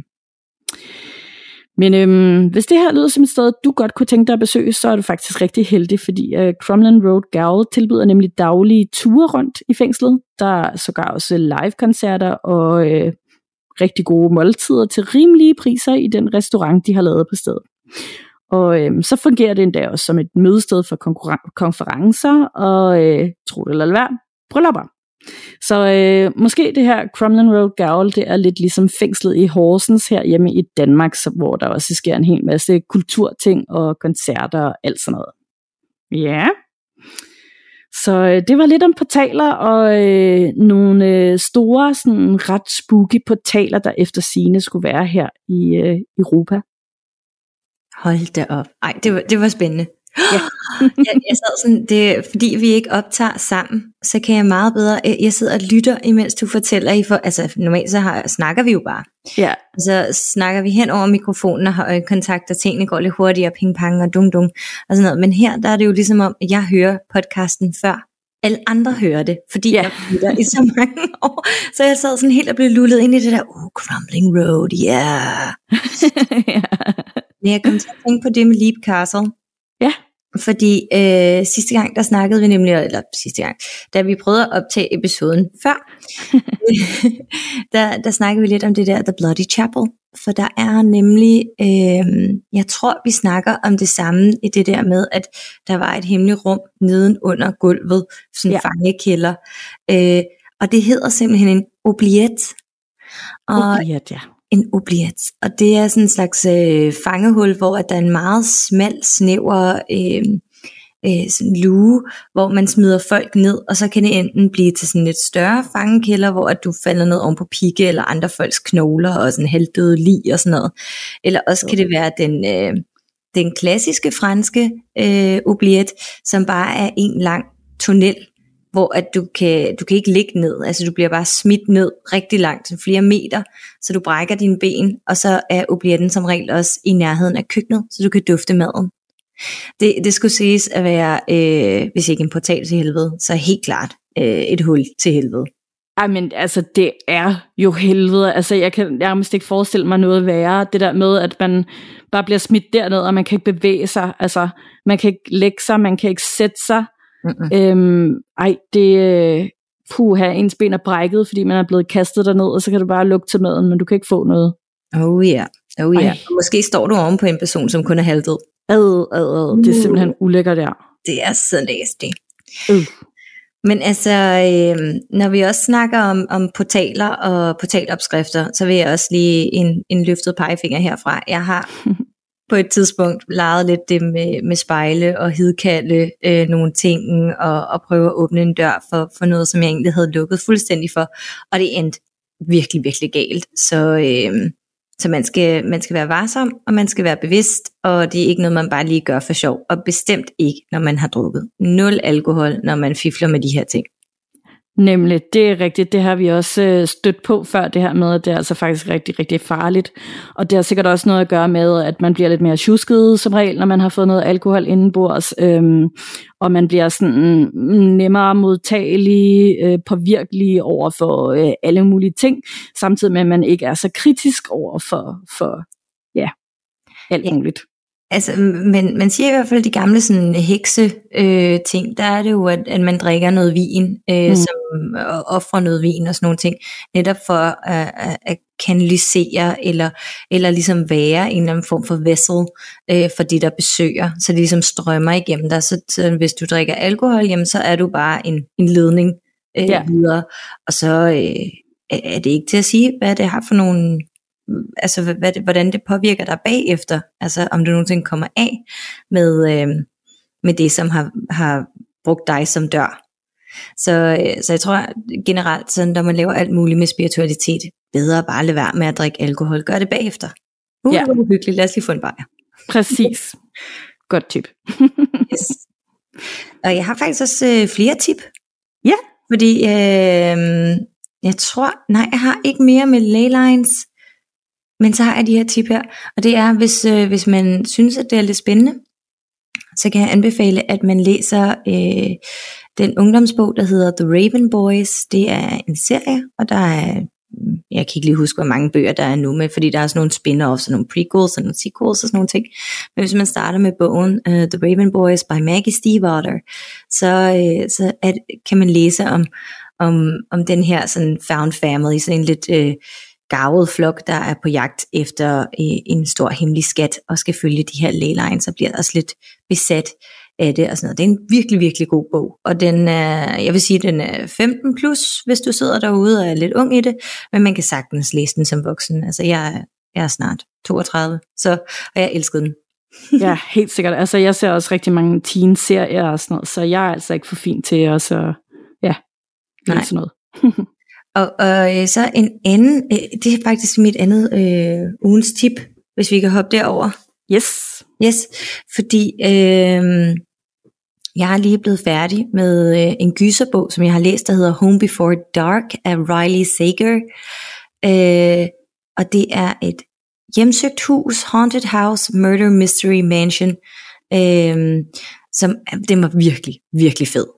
Men øhm, hvis det her lyder som et sted, du godt kunne tænke dig at besøge, så er du faktisk rigtig heldig, fordi øh, Crumlin Road Gaol tilbyder nemlig daglige ture rundt i fængslet. Der er sågar også live-koncerter og øh, rigtig gode måltider til rimelige priser i den restaurant, de har lavet på stedet. Og øhm, så fungerer det endda også som et mødested for konferencer og, øh, tro det eller hvad, bryllupper. Så øh, måske det her Crumlin Road Gaol, det er lidt ligesom fængslet i Horsens her hjemme i Danmark, så, hvor der også sker en hel masse kulturting og koncerter og alt sådan noget. Ja. Så øh, det var lidt om portaler og øh, nogle øh, store, sådan ret spooky portaler, der efter sine skulle være her i øh, Europa. Hold da op. Ej, det var, det var spændende. Ja. jeg, jeg sad sådan, det, fordi vi ikke optager sammen, så kan jeg meget bedre, jeg sidder og lytter, imens du fortæller, I for, altså normalt så har, snakker vi jo bare. Ja. Så snakker vi hen over mikrofonen og har øjenkontakt, og tingene går lidt hurtigere, ping pang og dung dung, og sådan noget. Men her, der er det jo ligesom om, at jeg hører podcasten før, alle andre hører det, fordi ja. jeg lytter i så mange år. Så jeg sad sådan helt og blev lullet ind i det der, oh, Crumbling Road, yeah. ja. Men jeg kom til at tænke på det med Leap Castle. Ja. Fordi øh, sidste gang, der snakkede vi nemlig, eller sidste gang, da vi prøvede at optage episoden før, der, der snakkede vi lidt om det der The Bloody Chapel. For der er nemlig, øh, jeg tror vi snakker om det samme i det der med, at der var et hemmeligt rum neden under gulvet, sådan en ja. fangekælder. Øh, og det hedder simpelthen en obliet. Og obliet, ja en obliat. Og det er sådan en slags øh, fangehul, hvor at der er en meget smal, snæver øh, øh, sådan luge, hvor man smider folk ned, og så kan det enten blive til sådan et større fangekælder, hvor at du falder ned oven på pigge, eller andre folks knogler, og sådan halvdøde lig og sådan noget. Eller også kan det være den, øh, den klassiske franske øh, obliat, som bare er en lang tunnel, hvor at du kan, du kan ikke ligge ned, altså du bliver bare smidt ned rigtig langt, flere meter, så du brækker dine ben, og så er oblietten som regel også i nærheden af køkkenet, så du kan dufte maden. Det, det skulle siges at være, øh, hvis ikke en portal til helvede, så helt klart øh, et hul til helvede. Ej, men altså, det er jo helvede. Altså, jeg kan nærmest ikke forestille mig noget værre. Det der med, at man bare bliver smidt derned, og man kan ikke bevæge sig. Altså, man kan ikke lægge sig, man kan ikke sætte sig. Mm-hmm. Øhm, ej, det, puha, ens ben er brækket, fordi man er blevet kastet derned, og så kan du bare lugte til maden, men du kan ikke få noget. Oh ja, yeah. oh ja. Yeah. Måske står du oven på en person, som kun er halvdød. Ad, ad, ad. Det er uh. simpelthen ulækkert der. Det er så nasty. Uh. Men altså, øh, når vi også snakker om, om portaler og portalopskrifter, så vil jeg også lige en, en løftet pegefinger herfra. Jeg har på et tidspunkt leget lidt det med, med spejle og hidkalde øh, nogle ting og, og prøve at åbne en dør for, for noget, som jeg egentlig havde lukket fuldstændig for. Og det endte virkelig, virkelig galt. Så, øh, Så man skal, man skal være varsom, og man skal være bevidst, og det er ikke noget, man bare lige gør for sjov, og bestemt ikke, når man har drukket. Nul alkohol, når man fifler med de her ting. Nemlig, det er rigtigt. Det har vi også øh, stødt på før, det her med, at det er altså faktisk rigtig, rigtig farligt. Og det har sikkert også noget at gøre med, at man bliver lidt mere tjusket som regel, når man har fået noget alkohol indenbords. Øhm, og man bliver sådan nemmere modtagelig, øh, påvirkelig over for øh, alle mulige ting, samtidig med, at man ikke er så kritisk over for, for ja, alt ja. muligt. Altså, men man siger i hvert fald, de gamle sådan hekse øh, ting, der er det jo, at, at man drikker noget vin, øh, mm. som, og offrer noget vin og sådan nogle ting, netop for at, at, at kanalisere, eller, eller ligesom være en eller anden form for vessel øh, for de, der besøger, så det ligesom strømmer igennem dig. Så, så hvis du drikker alkohol, jamen, så er du bare en, en ledning øh, ja. videre, og så øh, er det ikke til at sige, hvad det har for nogle altså hvad det, hvordan det påvirker dig bagefter, altså om du nogensinde kommer af med, øh, med det, som har, har brugt dig som dør. Så, øh, så jeg tror generelt, sådan, når man laver alt muligt med spiritualitet, bedre bare lade være med at drikke alkohol. Gør det bagefter. Uh, ja. det er uhyggeligt. Lad os lige få en bajer. Præcis. Godt tip. yes. Og jeg har faktisk også øh, flere tip. Ja. Fordi øh, jeg tror, nej, jeg har ikke mere med leylines. Men så har jeg de her tip her, og det er, hvis, øh, hvis man synes, at det er lidt spændende, så kan jeg anbefale, at man læser øh, den ungdomsbog, der hedder The Raven Boys. Det er en serie, og der er, mm, jeg kan ikke lige huske, hvor mange bøger der er nu med, fordi der er sådan nogle spin-offs og nogle prequels og nogle sequels og sådan nogle ting. Men hvis man starter med bogen uh, The Raven Boys by Maggie Stiefvater, så, øh, så at, kan man læse om, om, om den her sådan found family, sådan en lidt... Øh, gavet flok, der er på jagt efter øh, en stor hemmelig skat, og skal følge de her leylines, og bliver også lidt besat af det og sådan noget. Det er en virkelig, virkelig god bog, og den er, jeg vil sige, den er 15 plus, hvis du sidder derude og er lidt ung i det, men man kan sagtens læse den som voksen. Altså jeg, jeg er snart 32, så, og jeg elskede den. ja, helt sikkert. Altså jeg ser også rigtig mange teen-serier og sådan noget, så jeg er altså ikke for fin til at så, ja, Nej. sådan noget. Og, og øh, så en anden, øh, det er faktisk mit andet øh, ugens tip, hvis vi kan hoppe derover. Yes. Yes, fordi øh, jeg er lige blevet færdig med øh, en gyserbog, som jeg har læst, der hedder Home Before Dark af Riley Sager. Øh, og det er et hjemsøgt hus, haunted house, murder mystery mansion, øh, som den var virkelig, virkelig fed.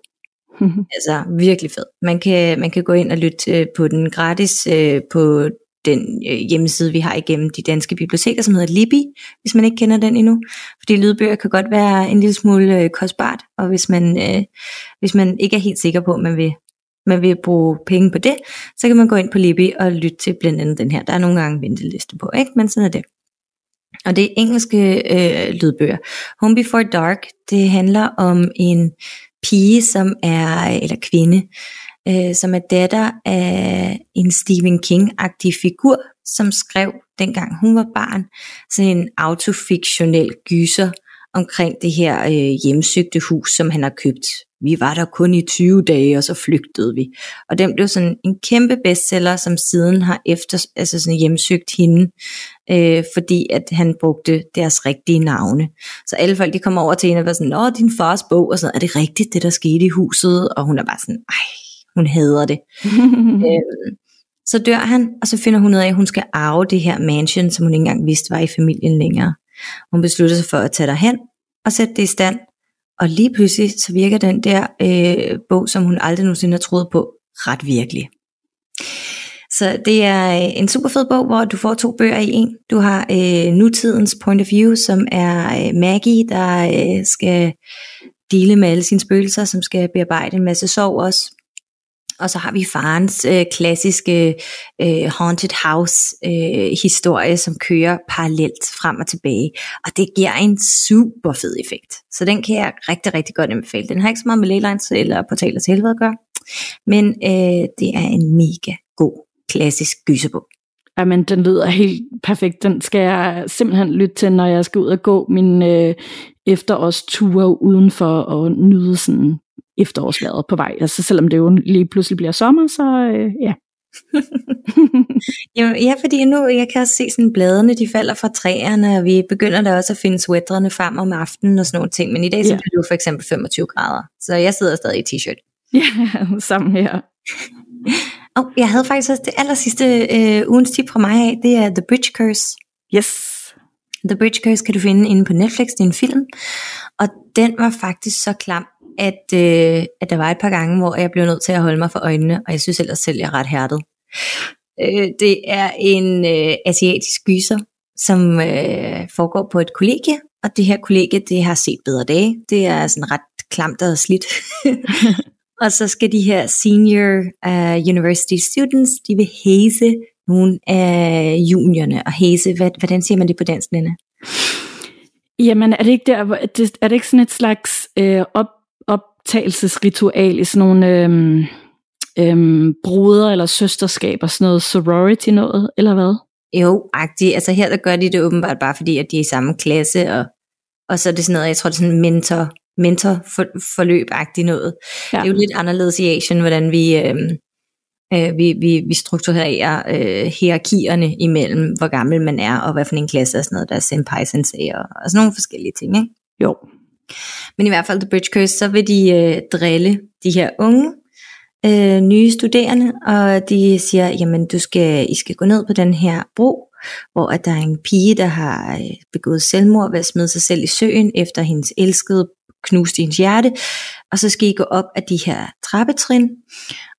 altså virkelig fed. Man kan, man kan gå ind og lytte øh, på den gratis øh, på den øh, hjemmeside, vi har igennem de danske biblioteker, som hedder Libby, hvis man ikke kender den endnu. Fordi lydbøger kan godt være en lille smule øh, kostbart, og hvis man, øh, hvis man ikke er helt sikker på, at man vil, man vil bruge penge på det, så kan man gå ind på Libby og lytte til blandt andet den her. Der er nogle gange venteliste på, ikke? men sådan er det. Og det er engelske øh, lydbøger. Home Before Dark, det handler om en pige, som er, eller kvinde, øh, som er datter af en Stephen King-agtig figur, som skrev, dengang hun var barn, sådan en autofiktionel gyser omkring det her øh, hjemsøgte hus, som han har købt. Vi var der kun i 20 dage, og så flygtede vi. Og den blev sådan en kæmpe bestseller, som siden har efter, altså sådan hjemsøgt hende, øh, fordi at han brugte deres rigtige navne. Så alle folk, de kommer over til hende og var sådan, åh, din fars bog, og sådan, er det rigtigt, det der skete i huset? Og hun er bare sådan, ej, hun hader det. øh, så dør han, og så finder hun ud af, at hun skal arve det her mansion, som hun ikke engang vidste var i familien længere. Hun beslutter sig for at tage derhen og sætte det i stand. Og lige pludselig så virker den der øh, bog, som hun aldrig nogensinde har troet på, ret virkelig. Så det er øh, en super fed bog, hvor du får to bøger i en. Du har øh, nutidens point of view, som er øh, Maggie, der øh, skal dele med alle sine spøgelser, som skal bearbejde en masse sorg også. Og så har vi farens øh, klassiske øh, haunted house øh, historie, som kører parallelt frem og tilbage. Og det giver en super fed effekt. Så den kan jeg rigtig, rigtig godt anbefale. Den har ikke så meget med Leylines eller Portaler til helvede at gøre. Men øh, det er en mega god klassisk gyserbog. Jamen, den lyder helt perfekt. Den skal jeg simpelthen lytte til, når jeg skal ud og gå min øh, efterårsture udenfor og nyde sådan efterårsvejret på vej. Altså selvom det jo lige pludselig bliver sommer, så øh, ja. Jamen, ja, fordi nu, jeg kan også se sådan bladene, de falder fra træerne, og vi begynder da også at finde sweatrene frem om aftenen og sådan nogle ting, men i dag så Ja. bliver det jo for eksempel 25 grader, så jeg sidder stadig i t-shirt. Ja, sammen her. Og jeg havde faktisk også det aller sidste øh, ugens tip fra mig af, det er The Bridge Curse. Yes. The Bridge Curse kan du finde inde på Netflix, det er en film, og den var faktisk så klam, at, øh, at der var et par gange, hvor jeg blev nødt til at holde mig for øjnene, og jeg synes ellers selv, jeg er ret hærdet. Øh, det er en øh, asiatisk gyser, som øh, foregår på et kollegie, og det her kollegie, det har set bedre dage. Det er sådan ret klamt og slidt. og så skal de her senior uh, university students, de vil hæse nogle af juniorne, og hæse, hvad, hvordan siger man det på dansk, Lene? Jamen, er det ikke der, er er det ikke sådan et slags øh, op, optagelsesritual i sådan nogle øhm, øhm, broder- eller søsterskaber, sådan noget sorority noget, eller hvad? Jo, agtigt. Altså her der gør de det åbenbart bare fordi, at de er i samme klasse, og, og så er det sådan noget, jeg tror det er sådan mentor, mentor for, forløb-agtigt noget. Ja. Det er jo lidt anderledes i Asien, hvordan vi, øh, øh, vi, vi, vi strukturerer øh, hierarkierne imellem, hvor gammel man er, og hvad for en klasse og sådan noget, der er senpai sensei, og, og sådan nogle forskellige ting, ikke? Jo. Men i hvert fald The Bridge Curse, så vil de øh, drille de her unge, øh, nye studerende, og de siger, jamen du skal, I skal gå ned på den her bro, hvor at der er en pige, der har øh, begået selvmord ved at smide sig selv i søen, efter hendes elskede knuste hendes hjerte, og så skal I gå op af de her trappetrin,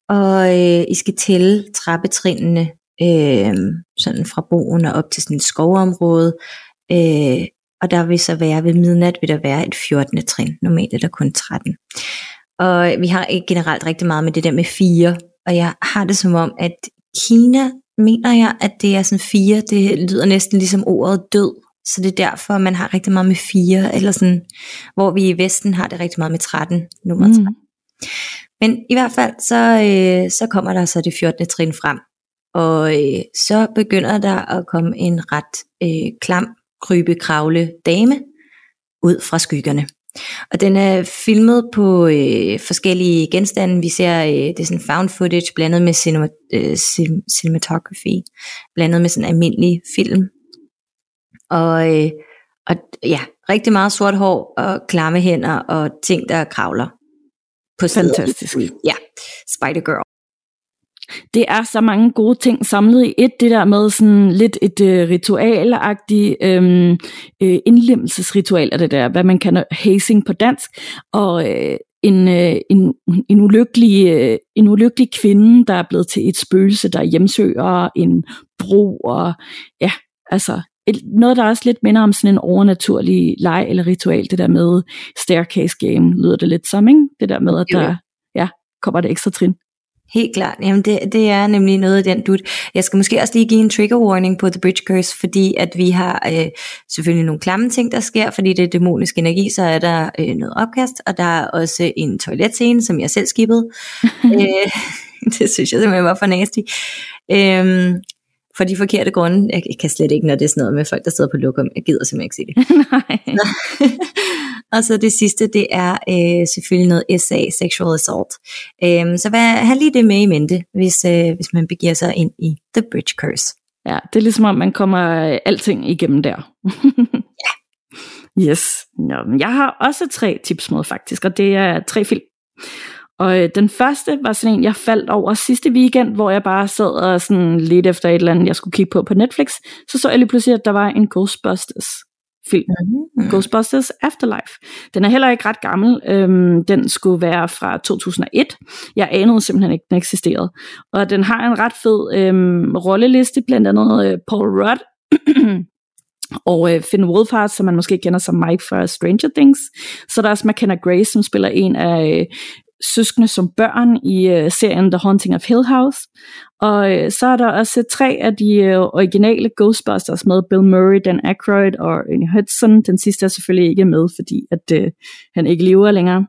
og øh, I skal tælle trappetrinene øh, sådan fra broen og op til sådan et skovområde, øh, og der vil så være ved midnat, vil der være et 14. trin. Normalt er der kun 13. Og vi har ikke generelt rigtig meget med det der med fire, og jeg har det som om, at Kina mener jeg, at det er sådan fire, det lyder næsten ligesom ordet død, så det er derfor, man har rigtig meget med fire, eller sådan, hvor vi i Vesten har det rigtig meget med 13, nummer 13. Mm. Men i hvert fald, så, øh, så kommer der så det 14. trin frem. Og øh, så begynder der at komme en ret øh, klam, krybe, kravle dame ud fra skyggerne. Og den er filmet på øh, forskellige genstande. Vi ser, øh, det er sådan found footage blandet med cinema, øh, cin- cinematography, blandet med sådan almindelig film. Og, øh, og ja, rigtig meget sort hår og klamme hænder og ting, der kravler. På. Fantastisk. Ja, Spider Girl. Det er så mange gode ting samlet i et, det der med sådan lidt et øh, ritualagtigt øhm, øh, indlemmelsesritual af det der, hvad man kalder hazing på dansk, og øh, en, øh, en, en, ulykkelig, øh, en ulykkelig kvinde, der er blevet til et spøgelse, der hjemsøger en bro, og ja, altså et, noget, der også lidt minder om sådan en overnaturlig leg eller ritual, det der med staircase game, lyder det lidt som, ikke? Det der med, at der ja, kommer det ekstra trin. Helt klart. Jamen det, det er nemlig noget af den dut. Jeg skal måske også lige give en trigger warning på The Bridge Curse, fordi at vi har øh, selvfølgelig nogle klamme ting, der sker, fordi det er dæmonisk energi, så er der øh, noget opkast, og der er også en toiletscene, som jeg selv skippede. øh, det synes jeg simpelthen var for nasty. Øh, for de forkerte grunde. Jeg, jeg kan slet ikke, når det er sådan noget med folk, der sidder på lokum. Jeg gider simpelthen ikke se det. Nej. og så det sidste, det er øh, selvfølgelig noget SA, sexual assault. Øhm, så hvad, have lige det med i mente, hvis, øh, hvis man begiver sig ind i The Bridge Curse. Ja, det er ligesom om, man kommer øh, alting igennem der. ja. Yes. Nå, jeg har også tre tips med faktisk, og det er tre film. Og øh, den første var sådan en, jeg faldt over sidste weekend, hvor jeg bare sad og sådan lidt efter et eller andet, jeg skulle kigge på på Netflix. Så så jeg lige pludselig, at der var en Ghostbusters film. Mm. Ghostbusters Afterlife. Den er heller ikke ret gammel. Øhm, den skulle være fra 2001. Jeg anede simpelthen ikke, den eksisterede. Og den har en ret fed øhm, rolleliste, blandt andet øh, Paul Rudd og øh, Finn Wolfhard, som man måske kender som Mike fra Stranger Things. Så der er også McKenna Grace, som spiller en af øh, søskende som børn i øh, serien The Haunting of Hill House. Og øh, så er der også tre af de øh, originale Ghostbusters med Bill Murray, Dan Aykroyd og Ernie Hudson. Den sidste er selvfølgelig ikke med, fordi at øh, han ikke lever længere.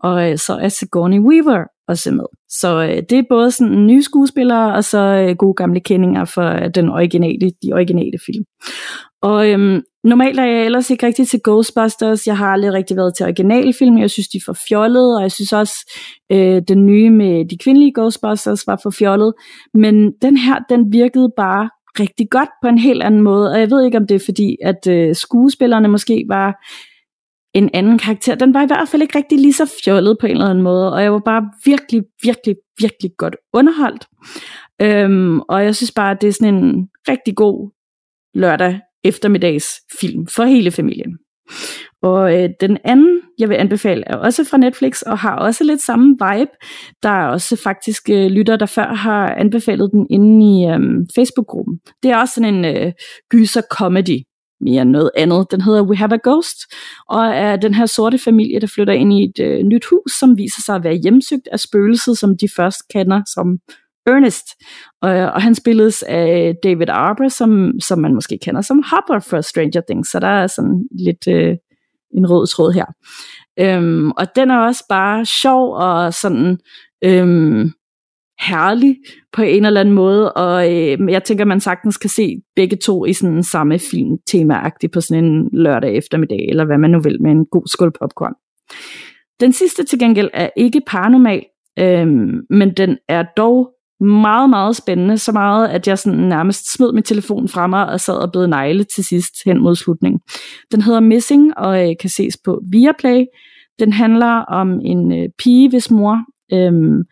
Og øh, så er Sigourney Weaver også med. Så øh, det er både sådan nye skuespillere, og så øh, gode gamle kendinger for øh, den originale, de originale film. Og øhm, normalt er jeg ellers ikke rigtig til Ghostbusters. Jeg har aldrig rigtig været til originalfilm. Jeg synes, de er for fjollede, og jeg synes også, øh, den nye med de kvindelige Ghostbusters var for fjollet. Men den her, den virkede bare rigtig godt på en helt anden måde. Og jeg ved ikke, om det er fordi, at øh, skuespillerne måske var en anden karakter. Den var i hvert fald ikke rigtig lige så fjollet på en eller anden måde, og jeg var bare virkelig, virkelig, virkelig godt underholdt. Øhm, og jeg synes bare, at det er sådan en rigtig god lørdag eftermiddagsfilm for hele familien. Og øh, den anden, jeg vil anbefale, er også fra Netflix, og har også lidt samme vibe. Der er også faktisk øh, lytter, der før har anbefalet den inde i øh, Facebook-gruppen. Det er også sådan en øh, gyser-comedy, mere end noget andet. Den hedder We Have a Ghost, og er den her sorte familie, der flytter ind i et øh, nyt hus, som viser sig at være hjemsøgt af spøgelset, som de først kender som Ernest. Og, og han spilles af David Arbor, som, som man måske kender som Hopper for Stranger Things, så der er sådan lidt øh, en rød tråd her. Øhm, og den er også bare sjov og sådan øhm, herlig på en eller anden måde, og øh, jeg tænker, man sagtens kan se begge to i sådan samme film temaagtigt på sådan en lørdag eftermiddag, eller hvad man nu vil, med en god skål popcorn. Den sidste til gengæld er ikke paranormal, øhm, men den er dog meget, meget spændende, så meget, at jeg sådan nærmest smed min telefon fra mig og sad og blev negle til sidst hen mod slutningen. Den hedder Missing og øh, kan ses på Viaplay. Den handler om en øh, pige, hvis mor øh,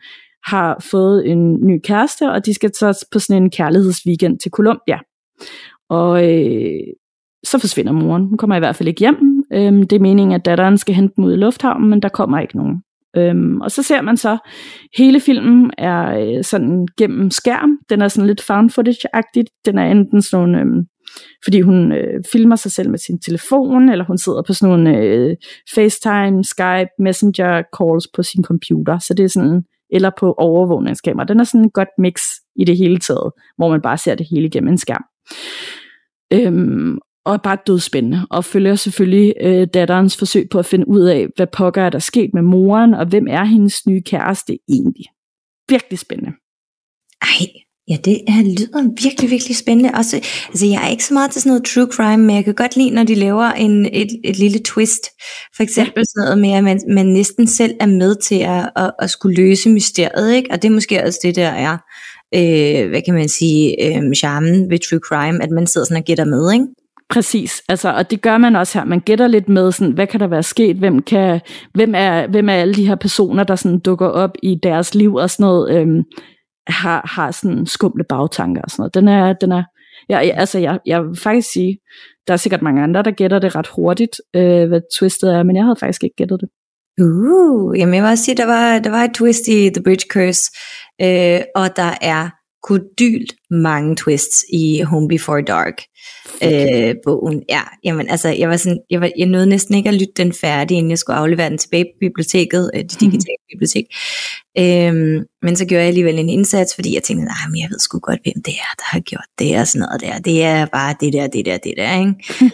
har fået en ny kæreste, og de skal så på sådan en kærlighedsweekend til Colombia. Og øh, så forsvinder moren. Hun kommer i hvert fald ikke hjem. Øhm, det er meningen, at datteren skal hente dem ud i lufthavnen, men der kommer ikke nogen. Øhm, og så ser man så, hele filmen er øh, sådan gennem skærm. Den er sådan lidt found footage-agtigt. Den er enten sådan nogle, øhm, fordi hun øh, filmer sig selv med sin telefon, eller hun sidder på sådan nogle øh, FaceTime, Skype, Messenger calls på sin computer. Så det er sådan eller på overvågningskamera. Den er sådan et godt mix i det hele taget, hvor man bare ser det hele gennem en skærm. Øhm, og bare dødspændende, og følger selvfølgelig øh, datterens forsøg på at finde ud af, hvad pokker er der sket med moren, og hvem er hendes nye kæreste egentlig. Virkelig spændende. Ej, Ja, det er, lyder virkelig, virkelig spændende. Også, altså, jeg er ikke så meget til sådan noget true crime, men jeg kan godt lide, når de laver en, et, et lille twist. For eksempel ja. sådan noget med, at man, man næsten selv er med til at, at, at skulle løse mysteriet. Ikke? Og det er måske også det, der er, øh, hvad kan man sige, øh, charmen ved true crime, at man sidder sådan og gætter med. Ikke? Præcis, altså, og det gør man også her. Man gætter lidt med, sådan, hvad kan der være sket? Hvem, kan, hvem, er, hvem er alle de her personer, der sådan dukker op i deres liv og sådan noget? Øhm, har, har sådan skumle bagtanker og sådan noget. Den er, den er, jeg, altså jeg, jeg vil faktisk sige, der er sikkert mange andre, der gætter det ret hurtigt, øh, hvad twistet er, men jeg havde faktisk ikke gættet det. Uh, jamen jeg vil også sige, der var, der var et twist i The Bridge Curse, øh, og der er kodylt mange twists i Home Before Dark øh, bogen. Ja, jamen altså, jeg var sådan, jeg, var, jeg nåede næsten ikke at lytte den færdig, inden jeg skulle aflevere den tilbage på biblioteket, øh, det mhm. digitale bibliotek. Øhm, men så gjorde jeg alligevel en indsats, fordi jeg tænkte, nej, men jeg ved sgu godt, hvem det er, der har gjort det og sådan noget der. Det er bare det der, det der, det der, ikke?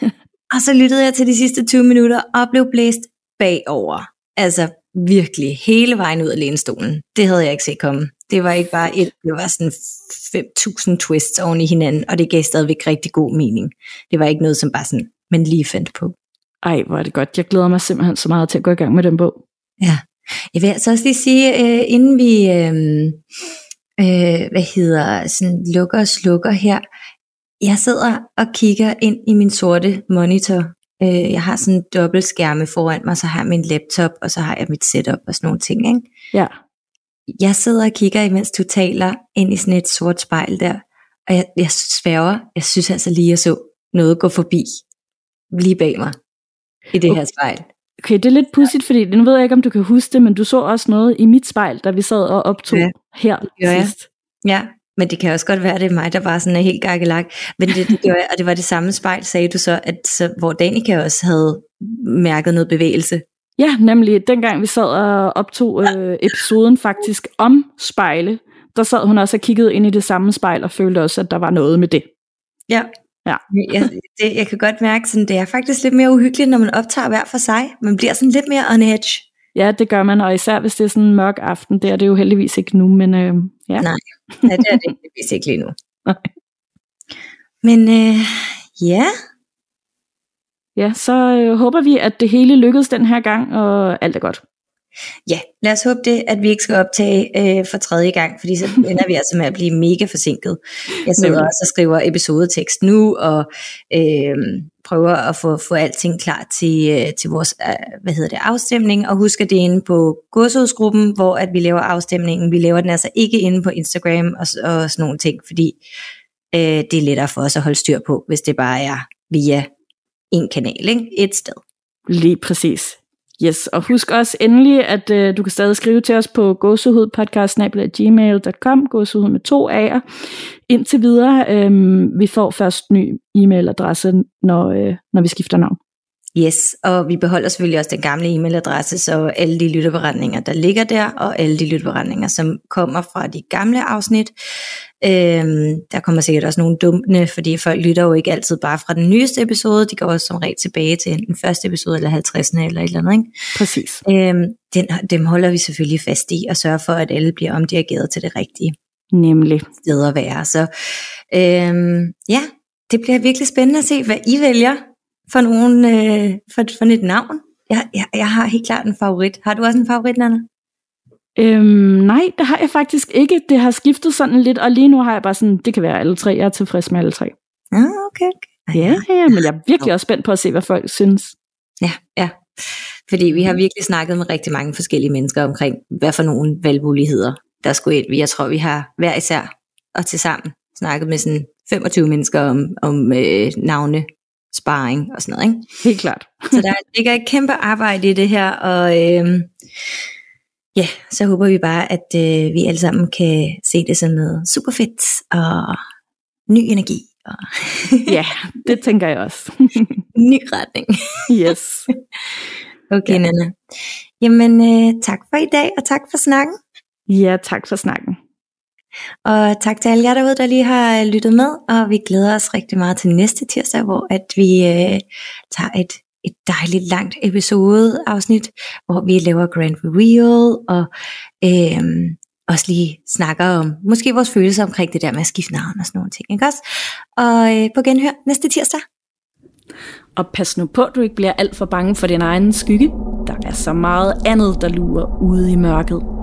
og så lyttede jeg til de sidste 20 minutter og blev blæst bagover. Altså virkelig hele vejen ud af lænestolen. Det havde jeg ikke set komme. Det var ikke bare et, det var sådan 5.000 twists oven i hinanden, og det gav stadigvæk rigtig god mening. Det var ikke noget, som bare sådan, man lige fandt på. Ej, hvor er det godt. Jeg glæder mig simpelthen så meget til at gå i gang med den bog. Ja. Jeg vil altså også lige sige, øh, inden vi øh, øh, hvad hedder, sådan lukker og slukker her, jeg sidder og kigger ind i min sorte monitor. Øh, jeg har sådan en dobbelt skærme foran mig, så har jeg min laptop, og så har jeg mit setup og sådan nogle ting. Ikke? Ja jeg sidder og kigger, imens du taler, ind i sådan et sort spejl der, og jeg, jeg sværger, jeg synes altså lige, jeg så noget gå forbi, lige bag mig, i det okay. her spejl. Okay, det er lidt pudsigt, fordi nu ved jeg ikke, om du kan huske det, men du så også noget i mit spejl, da vi sad og optog ja, her det sidst. Ja, men det kan også godt være, at det er mig, der bare sådan er helt gakkelak. Men det, det gjorde jeg, og det var det samme spejl, sagde du så, at så, hvor Danika også havde mærket noget bevægelse. Ja, nemlig dengang vi sad og optog øh, episoden faktisk om spejle, der sad hun også og kiggede ind i det samme spejl og følte også, at der var noget med det. Ja, Ja. jeg, det, jeg kan godt mærke, at det er faktisk lidt mere uhyggeligt, når man optager hver for sig. Man bliver sådan lidt mere on edge. Ja, det gør man, og især hvis det er sådan en mørk aften. Det er det jo heldigvis ikke nu, men øh, ja. Nej, ja, det er det heldigvis ikke lige nu. Nej. Men øh, ja, ja, så øh, håber vi, at det hele lykkedes den her gang, og alt er godt. Ja, lad os håbe det, at vi ikke skal optage øh, for tredje gang, fordi så ender vi altså med at blive mega forsinket. Jeg sidder Nemlig. også og skriver episodetekst nu, og øh, prøver at få, få alting klar til, øh, til vores øh, hvad hedder det, afstemning, og husk at det er inde på godsudgruppen, hvor at vi laver afstemningen. Vi laver den altså ikke inde på Instagram og, og sådan nogle ting, fordi øh, det er lettere for os at holde styr på, hvis det bare er via en kanal, ikke? et sted. Lige præcis. Yes, og husk også endelig, at øh, du kan stadig skrive til os på gåsehudpodcast.gmail.com, gåsehud med to A'er. Indtil videre, øh, vi får først ny e-mailadresse, når, øh, når vi skifter navn. Yes, og vi beholder selvfølgelig også den gamle e-mailadresse, så alle de lytterberetninger, der ligger der, og alle de lytterberetninger, som kommer fra de gamle afsnit. Øhm, der kommer sikkert også nogle dumme, fordi folk lytter jo ikke altid bare fra den nyeste episode, de går også som regel tilbage til enten første episode eller 50. eller et eller andet. Ikke? Præcis. Øhm, den, dem holder vi selvfølgelig fast i, og sørger for, at alle bliver omdirigeret til det rigtige Nemlig. sted at være. Så øhm, ja, det bliver virkelig spændende at se, hvad I vælger for, nogen, øh, for, for et navn. Jeg, jeg, jeg har helt klart en favorit. Har du også en favorit, Nana? Øhm, nej, det har jeg faktisk ikke. Det har skiftet sådan lidt, og lige nu har jeg bare sådan, det kan være alle tre. Jeg er tilfreds med alle tre. Ah, okay, okay. Ja, ja, men jeg er virkelig også spændt på at se, hvad folk synes. Ja, ja. Fordi vi har virkelig snakket med rigtig mange forskellige mennesker omkring, hvad for nogle valgmuligheder, der skulle ind. Jeg tror, vi har hver især og til sammen snakket med sådan 25 mennesker om, om øh, navne, sparring og sådan noget. Ikke? Helt klart. Så der ligger et kæmpe arbejde i det her, og øh, ja, så håber vi bare, at øh, vi alle sammen kan se det som noget super fedt og ny energi og Ja, det tænker jeg også. ny retning. yes. Okay, Ja. Nana. Jamen, øh, tak for i dag, og tak for snakken. Ja, tak for snakken. Og tak til alle jer derude, der lige har øh, lyttet med, og vi glæder os rigtig meget til næste tirsdag, hvor at vi øh, tager et, et dejligt langt episode afsnit, hvor vi laver grand reveal, og øh, også lige snakker om måske vores følelser omkring det der med at skifte navn og sådan nogle ting, ikke også? Og øh, på genhør næste tirsdag. Og pas nu på, at du ikke bliver alt for bange for din egen skygge. Der er så meget andet, der lurer ude i mørket.